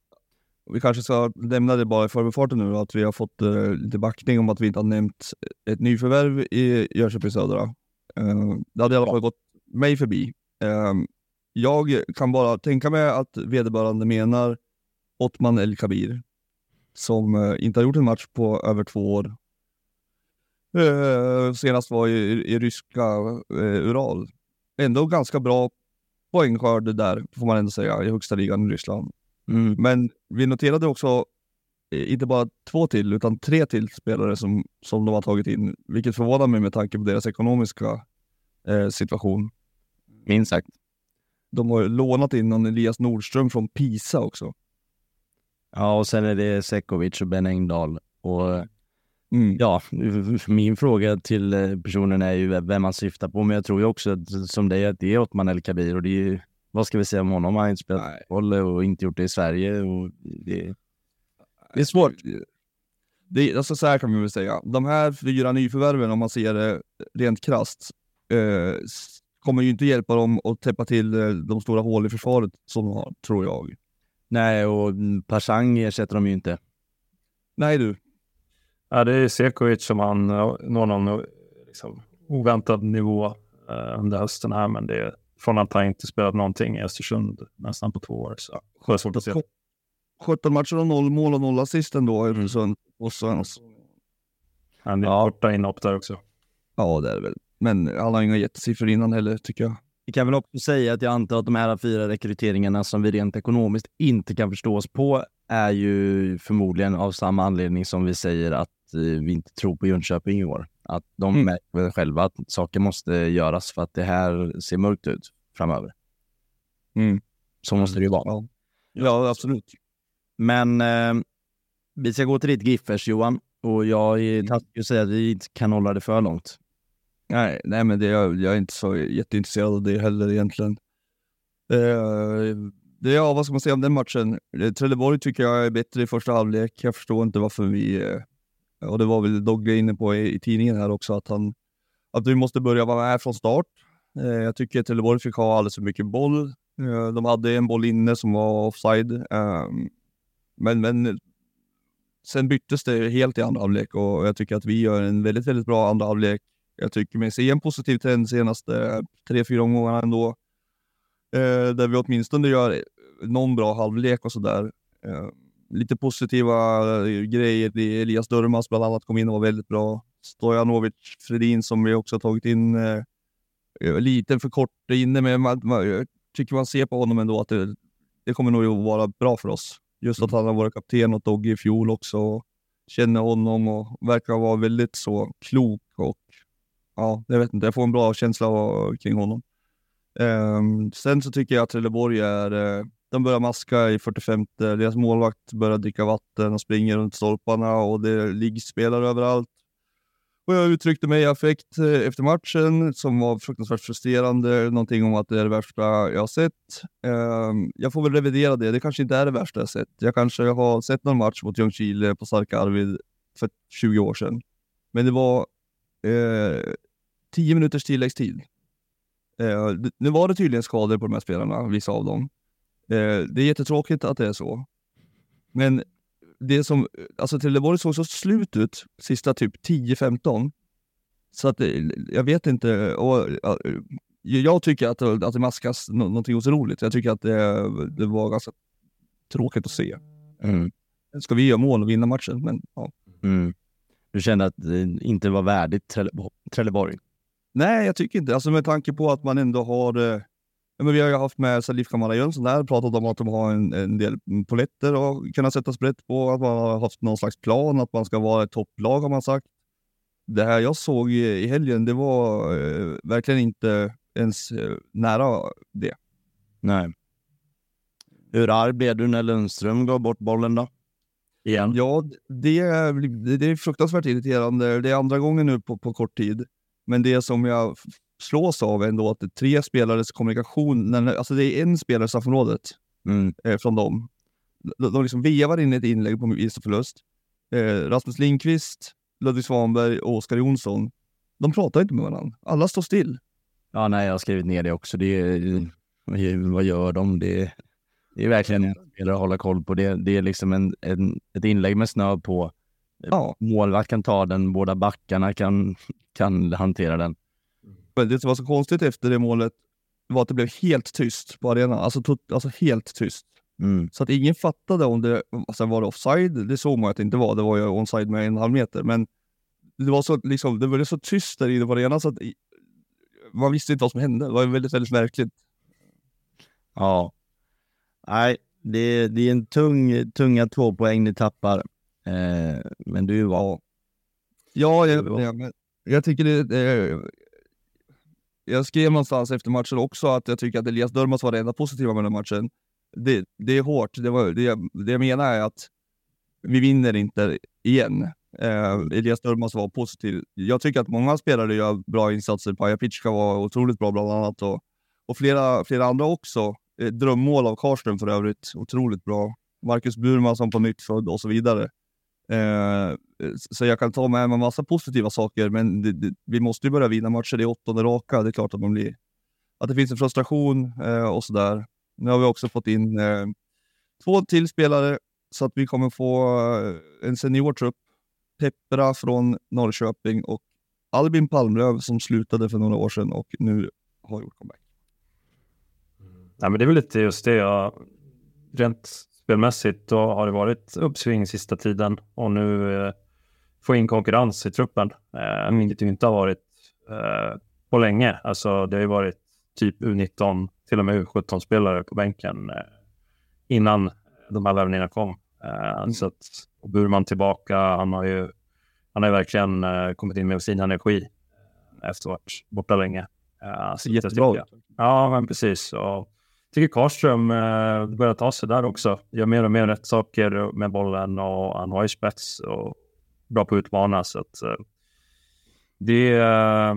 Vi kanske ska nämna det bara i förbifarten nu, att vi har fått eh, lite backning om att vi inte har nämnt ett nyförvärv i Jönköping Södra. Eh, det hade i alla fall gått mig förbi. Eh, jag kan bara tänka mig att vederbörande menar Ottman El Kabir, som eh, inte har gjort en match på över två år. Eh, senast var i, i ryska eh, Ural. Ändå ganska bra poängskörd där, får man ändå säga, i högsta ligan i Ryssland. Mm. Men vi noterade också eh, inte bara två till, utan tre till spelare som, som de har tagit in, vilket förvånar mig med tanke på deras ekonomiska eh, situation. Minst sagt. De har lånat in någon Elias Nordström från Pisa också. Ja, och sen är det Sekovic och Ben Engdahl. Och Mm. ja, min fråga till eh, personen är ju vem man syftar på, men jag tror ju också att, som dig att det är Otman El Kabir och det är ju, vad ska vi säga om honom? Han har inte spelat Nej. fotboll och inte gjort det i Sverige och det, det är svårt. Det, alltså så här kan vi väl säga. De här fyra nyförvärven, om man ser det rent krasst, eh, kommer ju inte hjälpa dem att täppa till eh, de stora hål i försvaret som de har, tror jag. Nej, och Pashang ersätter de ju inte. Nej du, Ja, det är Sekovic som han når någon liksom, oväntad nivå eh, under hösten här, men det är från att han inte spelat någonting i Östersund nästan på två år. Så det är svårt att se. 17 matcher och noll mål och noll assist ändå. Mm. Mm. Så, och så, Han är Ja. borta inhopp där också. ja, det är det väl. Men han har inga jättesiffror innan heller, tycker jag. Vi kan väl också säga att jag antar att de här fyra rekryteringarna som vi rent ekonomiskt inte kan förstå oss på är ju förmodligen av samma anledning som vi säger att eh, vi inte tror på Jönköping i år. Att de Mm. märker själva att saker måste göras för att det här ser mörkt ut framöver. Mm. Så måste det ju vara. Ja, absolut. Men eh, vi ska gå till ditt Giffers Johan och jag är taskig att säga att vi inte kan hålla det för långt. Nej, nej men det, jag, jag är inte så jätteintresserad av det heller egentligen. Eh, det, ja, vad ska man säga om den matchen? Eh, Trelleborg tycker jag är bättre i första halvlek. Jag förstår inte varför vi, eh, och det var väl Dogge inne på i, i tidningen här också, att, han, att vi måste börja vara med från start. Eh, jag tycker Trelleborg fick ha alldeles för mycket boll. Eh, de hade en boll inne som var offside. Eh, men, men sen byttes det helt i andra halvlek och jag tycker att vi gör en väldigt, väldigt bra andra halvlek. Jag tycker mig se en positiv trend senaste tre, fyra omgångarna ändå. Eh, där vi åtminstone gör någon bra halvlek och sådär. Eh, lite positiva eh, grejer. Elias Durmas bland annat kom in och var väldigt bra. Stojanovic Fredin som vi också har tagit in eh, eh, lite för kort inne, men man, man, jag tycker man ser på honom ändå att det, det kommer nog att vara bra för oss. Just att han har varit kapten åt Dogge i fjol också. Känner honom och verkar vara väldigt så klok och ja, jag vet inte, jag får en bra känsla kring honom. Um, sen så tycker jag att Trelleborg är, uh, de börjar maska i 45. Eh, deras målvakt börjar dricka vatten och springer runt stolparna och det ligger spelare överallt. Och jag uttryckte mig i affekt eh, efter matchen som var fruktansvärt frustrerande. Någonting om att det är det värsta jag har sett. Ehm, jag får väl revidera det. Det kanske inte är det värsta jag sett. Jag kanske har sett någon match mot Ljungskile på Starka Arvid för 20 år sedan. Men det var eh, 10 minuters tilläggstid. Eh, nu var det tydligen skador på de här spelarna, vissa av dem. Eh, det är jättetråkigt att det är så. Men det som, alltså Trelleborg såg så slut ut sista typ 10-15. Så att jag vet inte. Och, jag tycker att, att det maskas någonting otroligt. Jag tycker att det, det var ganska tråkigt att se. Mm. Ska vi göra mål och vinna matchen? Men, ja. Mm. Du kände att det inte var värdigt Trelleborg? Nej, jag tycker inte. Alltså med tanke på att man ändå har... Men vi har ju haft med Salif Kamara Jönsson där, pratat om att de har en, en del poletter och kunna sätta sprätt på, att man har haft någon slags plan, att man ska vara ett topplag har man sagt. Det här jag såg i, helgen, det var eh, verkligen inte ens eh, nära det. Nej. Hur arg blev du när Lundström gav bort bollen då? Igen? Ja, det, det, det är fruktansvärt irriterande. Det är andra gången nu på, på kort tid. Men det som jag slås av är ändå att det är tre spelares kommunikation, alltså det är en spelare i straffområdet mm. eh, från dem. De, de liksom vevar in ett inlägg på vinst och förlust. Eh, Rasmus Lindqvist, Ludvig Svanberg och Oskar Jonsson, de pratar inte med varandra. Alla står still. Ja, nej, jag har skrivit ner det också. Det är, vad gör de? Det, det är verkligen en spelare att hålla koll på. Det, det är liksom en, en, ett inlägg med snö på. Ja. Målvakt kan ta den, båda backarna kan, kan hantera den. Det som var så konstigt efter det målet var att det blev helt tyst på arenan. Alltså, alltså helt tyst. Mm. Så att ingen fattade om det alltså var det offside. Det såg man att det inte var. Det var ju onside med en halv meter. Men det var så, liksom, det var så tyst där inne på arenan så att man visste inte vad som hände. Det var väldigt, väldigt märkligt. Ja. Nej, det, det är en tung, tunga två poäng ni tappar. Eh, men du var... Ja, jag, jag, jag tycker det, det... Jag skrev någonstans efter matchen också att jag tycker att Elias Durmas var det enda positiva med den matchen. Det, det är hårt. Det, var, det, det jag menar är att vi vinner inte igen. Eh, Elias Durmas var positiv. Jag tycker att många spelare gör bra insatser. Paja Pitschka var otroligt bra bland annat och, och flera, flera andra också. Eh, drömmål av Karsten för övrigt. Otroligt bra. Marcus Burman som på nytt född och så vidare. Eh, så jag kan ta med mig massa positiva saker, men det, det, vi måste ju börja vinna matcher. Det är åttonde raka. Det är klart att man blir... Att det finns en frustration eh, och sådär. Nu har vi också fått in eh, två till spelare så att vi kommer få eh, en seniortrupp. Peppra från Norrköping och Albin Palmlöv som slutade för några år sedan och nu har gjort comeback. Nej, men det är väl lite just det. Jag, rent spelmässigt då har det varit uppsving sista tiden och nu eh, få in konkurrens i truppen, eh, vilket ju inte har varit eh, på länge. Alltså det har ju varit typ U19, till och med U17-spelare på bänken eh, innan de här värvningarna kom. Eh, mm. Så att Burman tillbaka, han har ju han har verkligen eh, kommit in med sin energi eh, efter att ha varit borta länge. Uh, Jättebra. Ja, men precis. Och tycker Karlström eh, börjar ta sig där också. Gör mer och mer rätt saker med bollen och han har ju spets och bra på att utmana. Så att, eh, det, eh,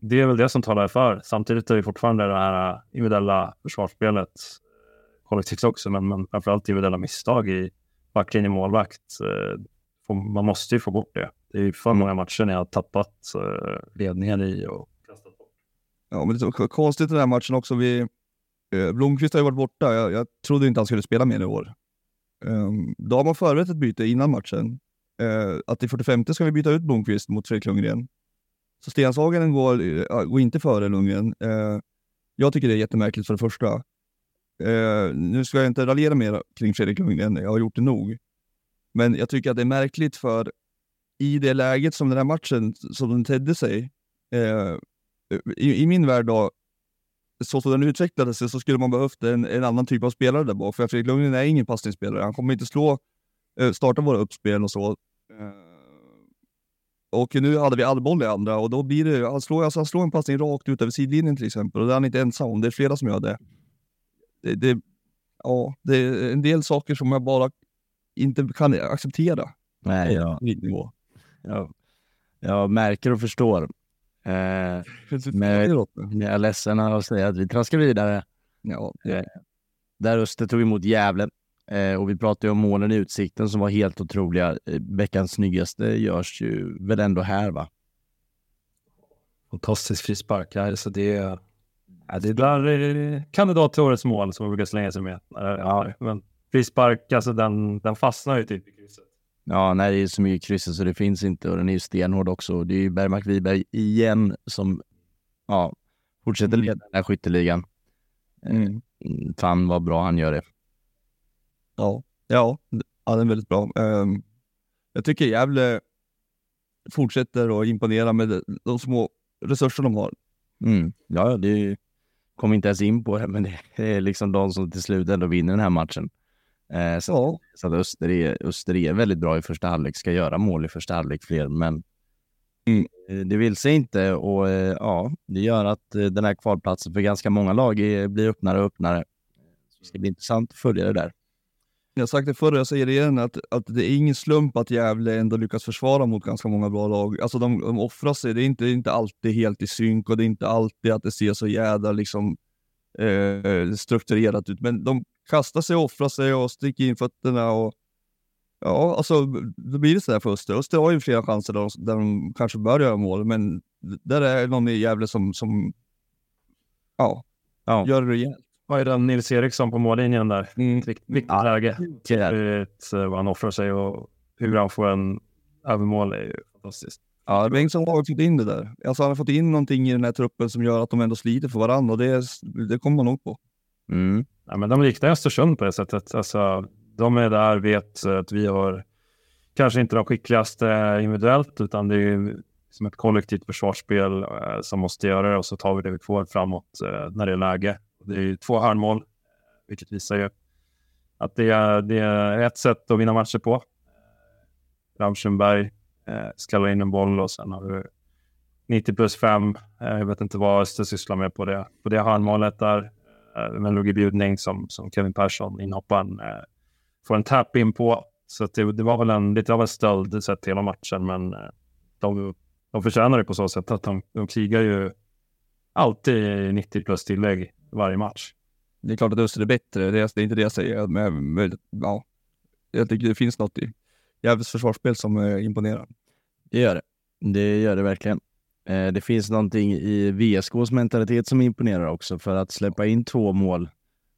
det är väl det som talar för. Samtidigt är det fortfarande det här eh, individuella försvarsspelet eh, kollektivt också, men, men framförallt individuella misstag i backlinje målvakt. Eh, man måste ju få bort det. Det är ju för många matcher när jag har tappat eh, ledningen i och kastat bort. Ja, men det är så konstigt den här matchen också. Vi, Eh, Blomqvist har ju varit borta. Jag, jag trodde inte han skulle spela mer i år. Ehm, då har man förberett ett byte innan matchen. Eh, att i 45 ska vi byta ut Blomqvist mot Fredrik Lundgren. Så Stenshagen går, eh, går inte före Lundgren. Jag tycker det är jättemärkligt för det första. Nu ska jag inte raljera mer kring Fredrik Lundgren, jag har gjort det nog. Men jag tycker att det är märkligt för i det läget som den här matchen, som den tedde sig, i, i, min värld då, så som den utvecklade sig så skulle man behövt en, en annan typ av spelare där bak. För Fredrik Lundgren är ingen passningsspelare. Han kommer inte slå, eh, starta våra uppspel och så. Eh, och nu hade vi all boll i andra och då blir det, han slår, alltså han slår en passning rakt ut över sidlinjen till exempel och det är han inte ensam om. Det är flera som gör det. Det, det, ja, det är en del saker som jag bara inte kan acceptera. Nej, ja. nivå. Jag, jag märker och förstår. Eh, men jag är ledsen att säga att vi traskar vidare. Ja. Eh, där Öster tog emot Gävle eh, och vi pratade ju om målen i Utsikten som var helt otroliga. Eh, veckans snyggaste görs ju väl ändå här va? Fantastisk frispark här, så det är... Ja, det där är kandidat till årets mål som man brukar slänga sig med. Ja, men frispark, alltså den, den fastnar ju typ i krysset. Ja, nej, det är så mycket krysset så det finns inte och den är ju stenhård också. Det är ju Bergmark Wiberg igen som ja, fortsätter leda den här skytteligan. Mm. Fan vad bra han gör det. Ja, ja, ja den är väldigt bra. Um, jag tycker Gävle fortsätter att imponera med de små resurser de har. Mm. Ja, det kommer inte ens in på det, men det är liksom de som till slut ändå vinner den här matchen. Eh, så, ja. så att Öster är, Öster är väldigt bra i första halvlek, ska göra mål i första halvlek fler, men mm. det vill sig inte och eh, ja, det gör att eh, den här kvalplatsen för ganska många lag är, blir öppnare och öppnare. Så det ska bli intressant att följa det där. Jag har sagt det förr, jag säger det igen, att, att det är ingen slump att Gävle ändå lyckas försvara mot ganska många bra lag. Alltså de, de offrar sig, det är inte, inte alltid helt i synk och det är inte alltid att det ser så jädra liksom, eh, strukturerat ut, men de kastar sig offrar sig och sticker in fötterna och ja, alltså då blir det sådär för Öster. Öster har ju flera chanser där de, där de kanske bör göra mål, men där är någon i Gävle som, som ja, ja. gör det rejält. Vad är det Nils Eriksson på mållinjen där? Mm. Viktigt, viktigt ja. läge. Vet, vad han offrar sig och hur han får en övermål är ju fantastiskt. Ja, Bengtsson har fått in det där. Alltså han har fått in någonting i den här truppen som gör att de ändå sliter för varandra och det, det kommer man nog på. Mm. Ja, men de liknar Östersund på det sättet. Alltså, de är där, vet eh, att vi har kanske inte de skickligaste eh, individuellt, utan det är som ett kollektivt försvarsspel eh, som måste göra det och så tar vi det vi får framåt när det är läge. Det är två hörnmål, vilket visar ju att det är, det är ett sätt att vinna matcher på. Ramschenberg eh, in en boll och sen har du 90 plus 5. Eh, jag vet inte vad Öster sysslar med på det, på det hörnmålet där. Eh, låg i bjudning som, som Kevin Persson, inhopparen, eh, får en tap in på. Så det, det, var väl en, lite av en stöld sett hela matchen, men eh, de, de förtjänar det på så sätt att de, de krigar ju alltid 90 plus tillägg varje match. Det är klart att Öster är bättre, det är, det är inte det jag säger. Men, ja, jag tycker det finns något i Gävles försvarsspel som eh, imponerar. Det gör det. Det gör det verkligen. Eh, det finns någonting i VSKs mentalitet som imponerar också för att släppa in två mål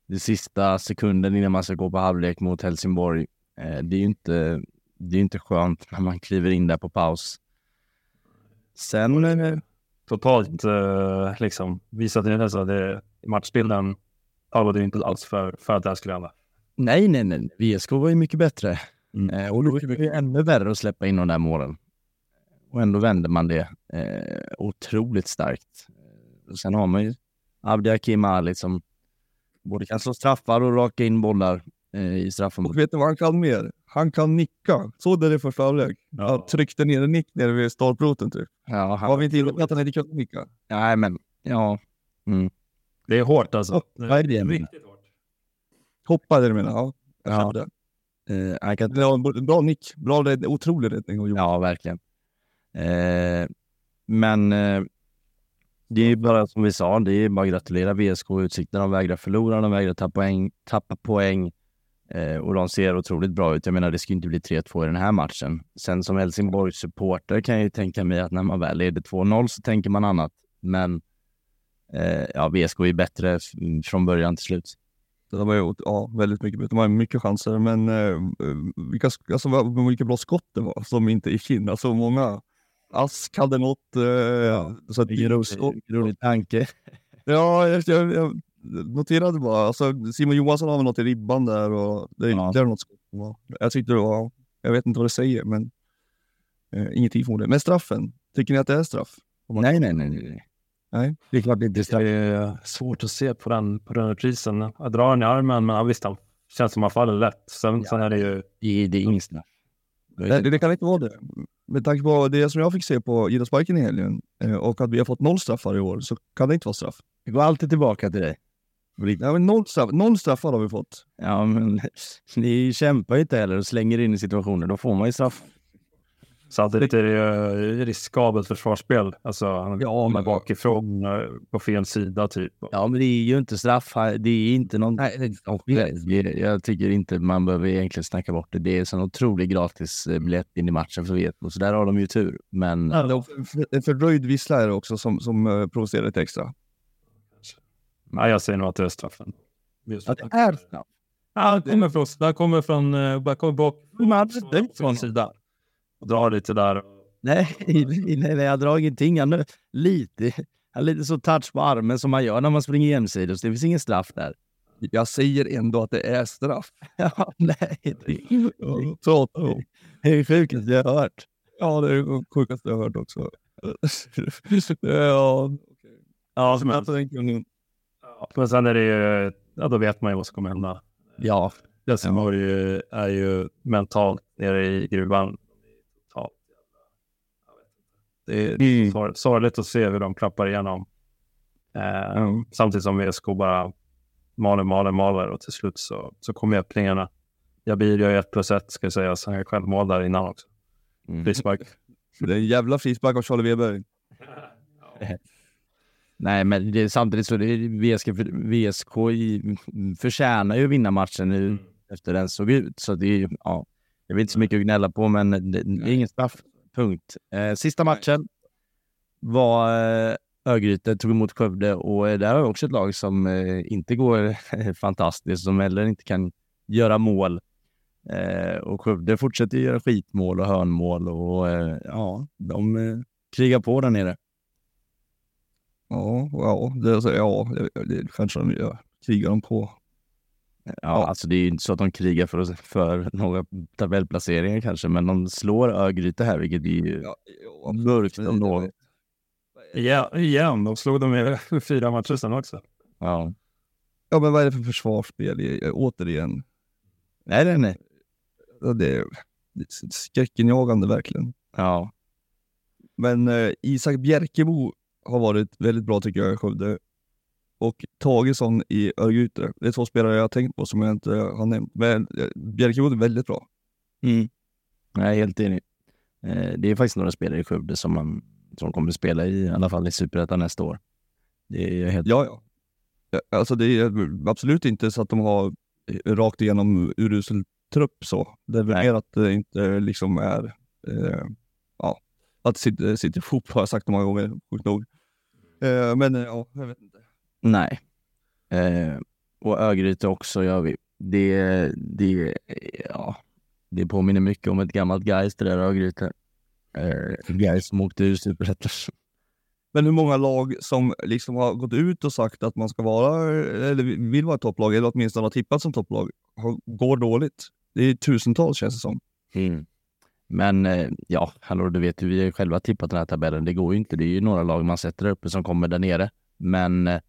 i sista sekunden innan man ska gå på halvlek mot Helsingborg. Eh, det är ju inte, det är inte skönt när man kliver in där på paus. Sen... Eh, Totalt liksom visat intresse. Det, matchbilden talade inte alls för, för att det här skulle hända. Nej, nej, nej. VSK var ju mycket bättre. Mm. och då är det ännu värre att släppa in de där målen. Och ändå vänder man det eh, otroligt starkt. Och sen har man ju Abdi Hakim Ali som både kan slå straffar och raka in bollar eh, i straffområdet. Och vet du vad han kan mer? Han kan nicka. Såg du det i första halvlek? Ja. Han tryckte ner en nick nere vid stolproten typ. Ja, han... Var vi inte inne att han inte kunde nicka? Nej, men ja. Mm. Det är hårt alltså. Oh, vad är det? Riktigt hårt. Hoppade du menar? Ja. Jag ja. det. Eh, kan... det var en bra nick. Bra räddning. Otrolig räddning. Ja, verkligen. Eh, men eh, det är bara som vi sa, det är bara att gratulera VSK och Utsikten. De vägrar förlora, de vägrar tappa poäng. Tappa poäng eh, och de ser otroligt bra ut. Jag menar, det ska inte bli 3-2 i den här matchen. Sen som Helsingborgs supporter kan jag ju tänka mig att när man väl leder 2-0 så tänker man annat. Men eh, ja, VSK är bättre från början till slut. De har gjort ja, väldigt mycket, de har mycket chanser, men eh, vilka, alltså, vilka bra skott det var som inte gick in. Alltså många Ask hade något. Eh, ja, så att, rolig, rolig tanke. Ja, jag, jag, jag noterade bara. Alltså, Simon Johansson har väl något i ribban där och det är Ja. något skott. Ja. Jag tyckte det var, jag vet inte vad det säger, men eh, ingenting det. Men straffen, tycker ni att det är straff? Nej, nej, nej. nej. Nej. Det är klart det inte är Det straff. är svårt att se på den, på den reprisen. Jag drar den i armen, men ja, visst, han känns som han faller lätt. Sen, sen är det ju... Det det är ingen straff. Det, det kan inte vara det. Med tanke på det som jag fick se på idrottsparken i helgen eh, och att vi har fått noll straffar i år så kan det inte vara straff. Det går alltid tillbaka till dig. Nej, men noll, straff, noll straffar har vi fått. Ja, men ni kämpar ju inte heller och slänger in i situationer. Då får man ju straff. Samtidigt är det ju riskabelt försvarsspel. Alltså, han Ja, kommer men- bakifrån eh, på fel sida typ. Ja, men det är ju inte straff. Det är inte någon... Nej, det, jag tycker inte man behöver egentligen snacka bort det. Det är en sån otrolig gratis eh, biljett in i matchen för Vetmo, så där har de ju tur. Men Det för- En fördröjd vissla är det också som, som eh, provocerar lite extra. Nej, jag säger nog att det är straffen. Just att det är straff. Ja, det kommer från, där kommer från, kommer bak från sidan. Och drar lite där. Nej, nej, nej, jag drar ingenting. Han är lite, han är lite så touch på armen som man gör när man springer jämsides. Det finns ingen straff där. Jag säger ändå att det är straff. Ja, nej, det, Ja, ja. det är det sjukaste jag har hört. ja, det är det sjukaste jag har hört också. ja, Ja, men, jag tänker nu. men sen är det ju, ja då vet man ju vad som kommer hända. Ja, Helsingborg ju- är ju mentalt nere i gruvan. Totalt jävla- jag vet inte. Det är sor- sorgligt att se hur de klappar igenom. Eh, Samtidigt som VSK bara maler, maler, maler och till slut så, så kommer öppningarna. Jabir gör ju ett plus ett ska jag säga, så han är självmål där innan också. Mm. Frispark. Det är en jävla frispark av Charlie Weber. Nej, men det, är- samtidigt så det är VSK, VSK i, förtjänar ju att vinna matchen nu efter den såg ut. Så det är ju, ja, är väl inte så mycket att gnälla på, men det, det är ingen straff. Punkt. Eh, sista matchen var eh, Örgryte, tog emot Skövde och eh, där har vi också ett lag som eh, inte går fantastiskt, som heller inte kan göra mål. Eh, och Skövde fortsätter göra skitmål och hörnmål och eh, ja, de krigar på där nere. Ja, ja, det, alltså, ja det, det kanske de gör. Krigar de på. Ja, alltså det är ju inte så att de krigar för, för några tabellplaceringar kanske, men de slår Örgryte här, vilket är ju Ja, ja, mörkt om det- något. Ja, igen, de slog dem i fyra matcher sen också. Ja. Ja, men vad är det för försvarsspel i- återigen? Nej, nej, nej. Det är, det är skräckenjagande verkligen. Ja. Men eh, Isak Bjärkebo har varit väldigt bra tycker jag i Skövde. Och Tagesson i Örgryte. Det är två spelare jag har tänkt på som jag inte har nämnt. Men eh, Bjärkebo är väldigt bra. Mm. Är helt enig. Eh, Det är faktiskt några spelare i Skövde som, man, som kommer att spela i, i alla fall i Superettan nästa år. Det är helt... Ja, ja. Alltså det är absolut inte så att de har eh, rakt igenom urusel trupp så. Det är väl mer att det inte liksom är, eh, ja, att det sitter, sitter ihop har jag sagt många gånger, sjukt nog. Eh, men ja, jag vet inte. Nej. Eh, och Örgryte också gör vi. Det, det, ja, det påminner mycket om ett gammalt Gais det där Örgryte. Eh, Gais som åkte ur Superettan. Men hur många lag som liksom har gått ut och sagt att man ska vara, eller vill vara ett topplag, eller åtminstone har tippat som topplag, har, går dåligt. Det är tusentals känns det som. Mm. Men eh, ja, hallå, du vet ju, vi har ju själva tippat den här tabellen. Det går ju inte. Det är ju några lag man sätter där uppe som kommer där nere. Men, eh,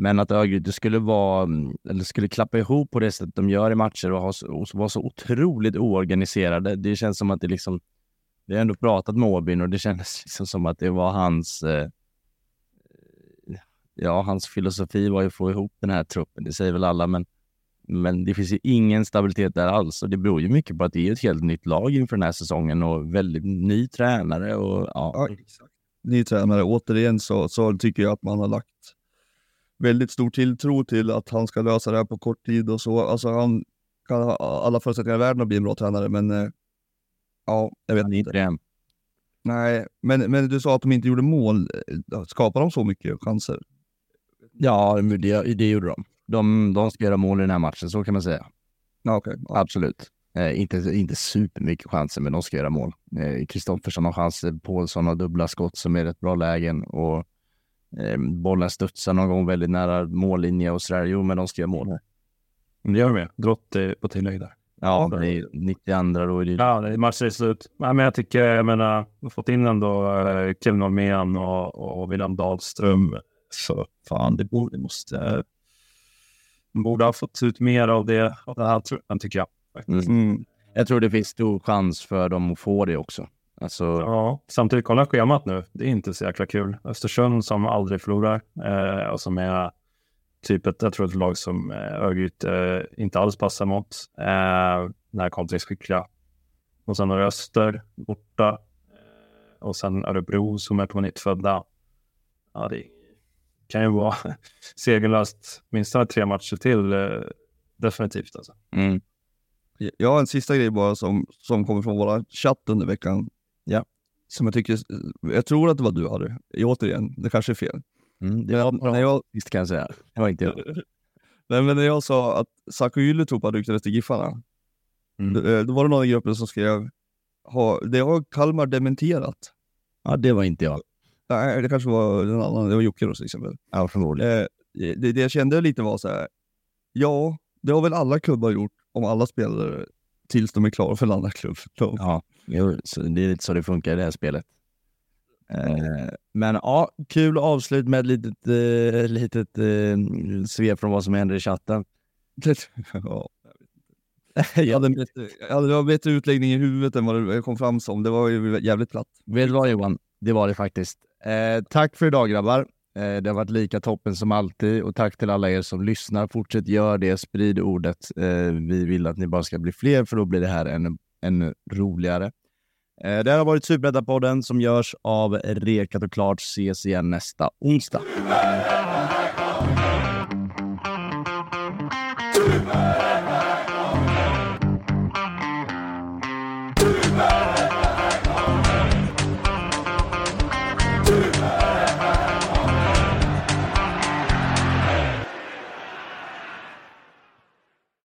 men att Örgryte skulle vara, mm, eller skulle klappa ihop på det sättet de gör i matcher och, ha och vara så otroligt oorganiserade. Det känns som att det liksom, vi har ändå pratat med Åbyn och det kändes liksom som att det var hans, eh, ja, hans filosofi var ju att få ihop den här truppen. Det säger väl alla, men men det finns ju ingen stabilitet där alls och det beror ju mycket på att det är ett helt nytt lag inför den här säsongen och väldigt ny tränare och ja. Ja, exakt. Ny tränare, återigen så, så tycker jag att man har lagt väldigt stor tilltro till att han ska lösa det här på kort tid och så. Alltså han kan ha alla förutsättningar i världen att bli en bra tränare, men eh, ja, jag vet inte det. Nej, men, men du sa att de inte gjorde mål. Eh, Skapar de så mycket chanser? Ja, det, det gjorde de. de. De ska göra mål i den här matchen, så kan man säga. Ja, okej. Ja. Absolut. Eh, inte, inte supermycket chanser, men de ska göra mål. Eh, Kristoffersson har chanser, Paulsson har dubbla skott som är rätt bra lägen och eh, bollen studsar någon gång väldigt nära mållinje och sådär. Jo, men de ska göra mål. Det gör de ju. Drott är på tillägg där. Ja, det är 92 då är det Ja, det är slut. Nej, men jag tycker, jag menar, fått in ändå eh, Kevin Holmén och, och William Dahlström. Så fan, det borde, måste... De borde ha fått ut mer av det, av den här truppen, tycker jag. faktiskt. Mm. Jag tror det finns stor chans för dem att få det också. Alltså, Ja, samtidigt kolla schemat nu. Det är inte så jäkla kul. Östersund som aldrig förlorar eh, och som är typ ett, jag tror ett lag som eh, Örgryte eh, inte alls passar mot. Eh, den här kontringsskickliga. Och sen har Öster borta. Eh, och sen Örebro som är på nytt födda. Ja, det kan ju vara segerlöst minst tre matcher till. Eh, definitivt alltså. mm. Jag har en sista grej bara som, som kommer från våra chatt under veckan. Ja. Som jag tycker, jag tror att det var du Harry. Återigen, det kanske är fel. Mm, det var När jag, visst kan jag säga. Det var inte jag. nej, men när jag sa att Saku Ylätupa ryktades till Giffarna, Mm. då, eh, då var det någon i gruppen som skrev, ha, det har Kalmar dementerat. Ja, det var inte jag. Nej, det kanske var en annan, det var Jocke då till exempel. Ja, förmodligen. Eh, det, det jag kände lite var så här, ja, det har väl alla klubbar gjort om alla spelare tills de är klara för en annan klubb. Då. Ja, det är lite så det funkar i det här spelet. Eh, men ja, kul avslut med ett litet, eh, litet eh, svep från vad som händer i chatten. ja. Jag hade, bättre, jag hade en bättre utläggning i huvudet än vad det kom fram som. Det var ju jävligt platt. Vet du vad Johan? Det var det faktiskt. Eh, tack för idag grabbar. Eh, det har varit lika toppen som alltid och tack till alla er som lyssnar. Fortsätt gör det, sprid ordet. Eh, vi vill att ni bara ska bli fler för då blir det här ännu, ännu roligare. Eh, det här har varit Superettan-podden som görs av Rekat och Klart. Ses igen nästa onsdag.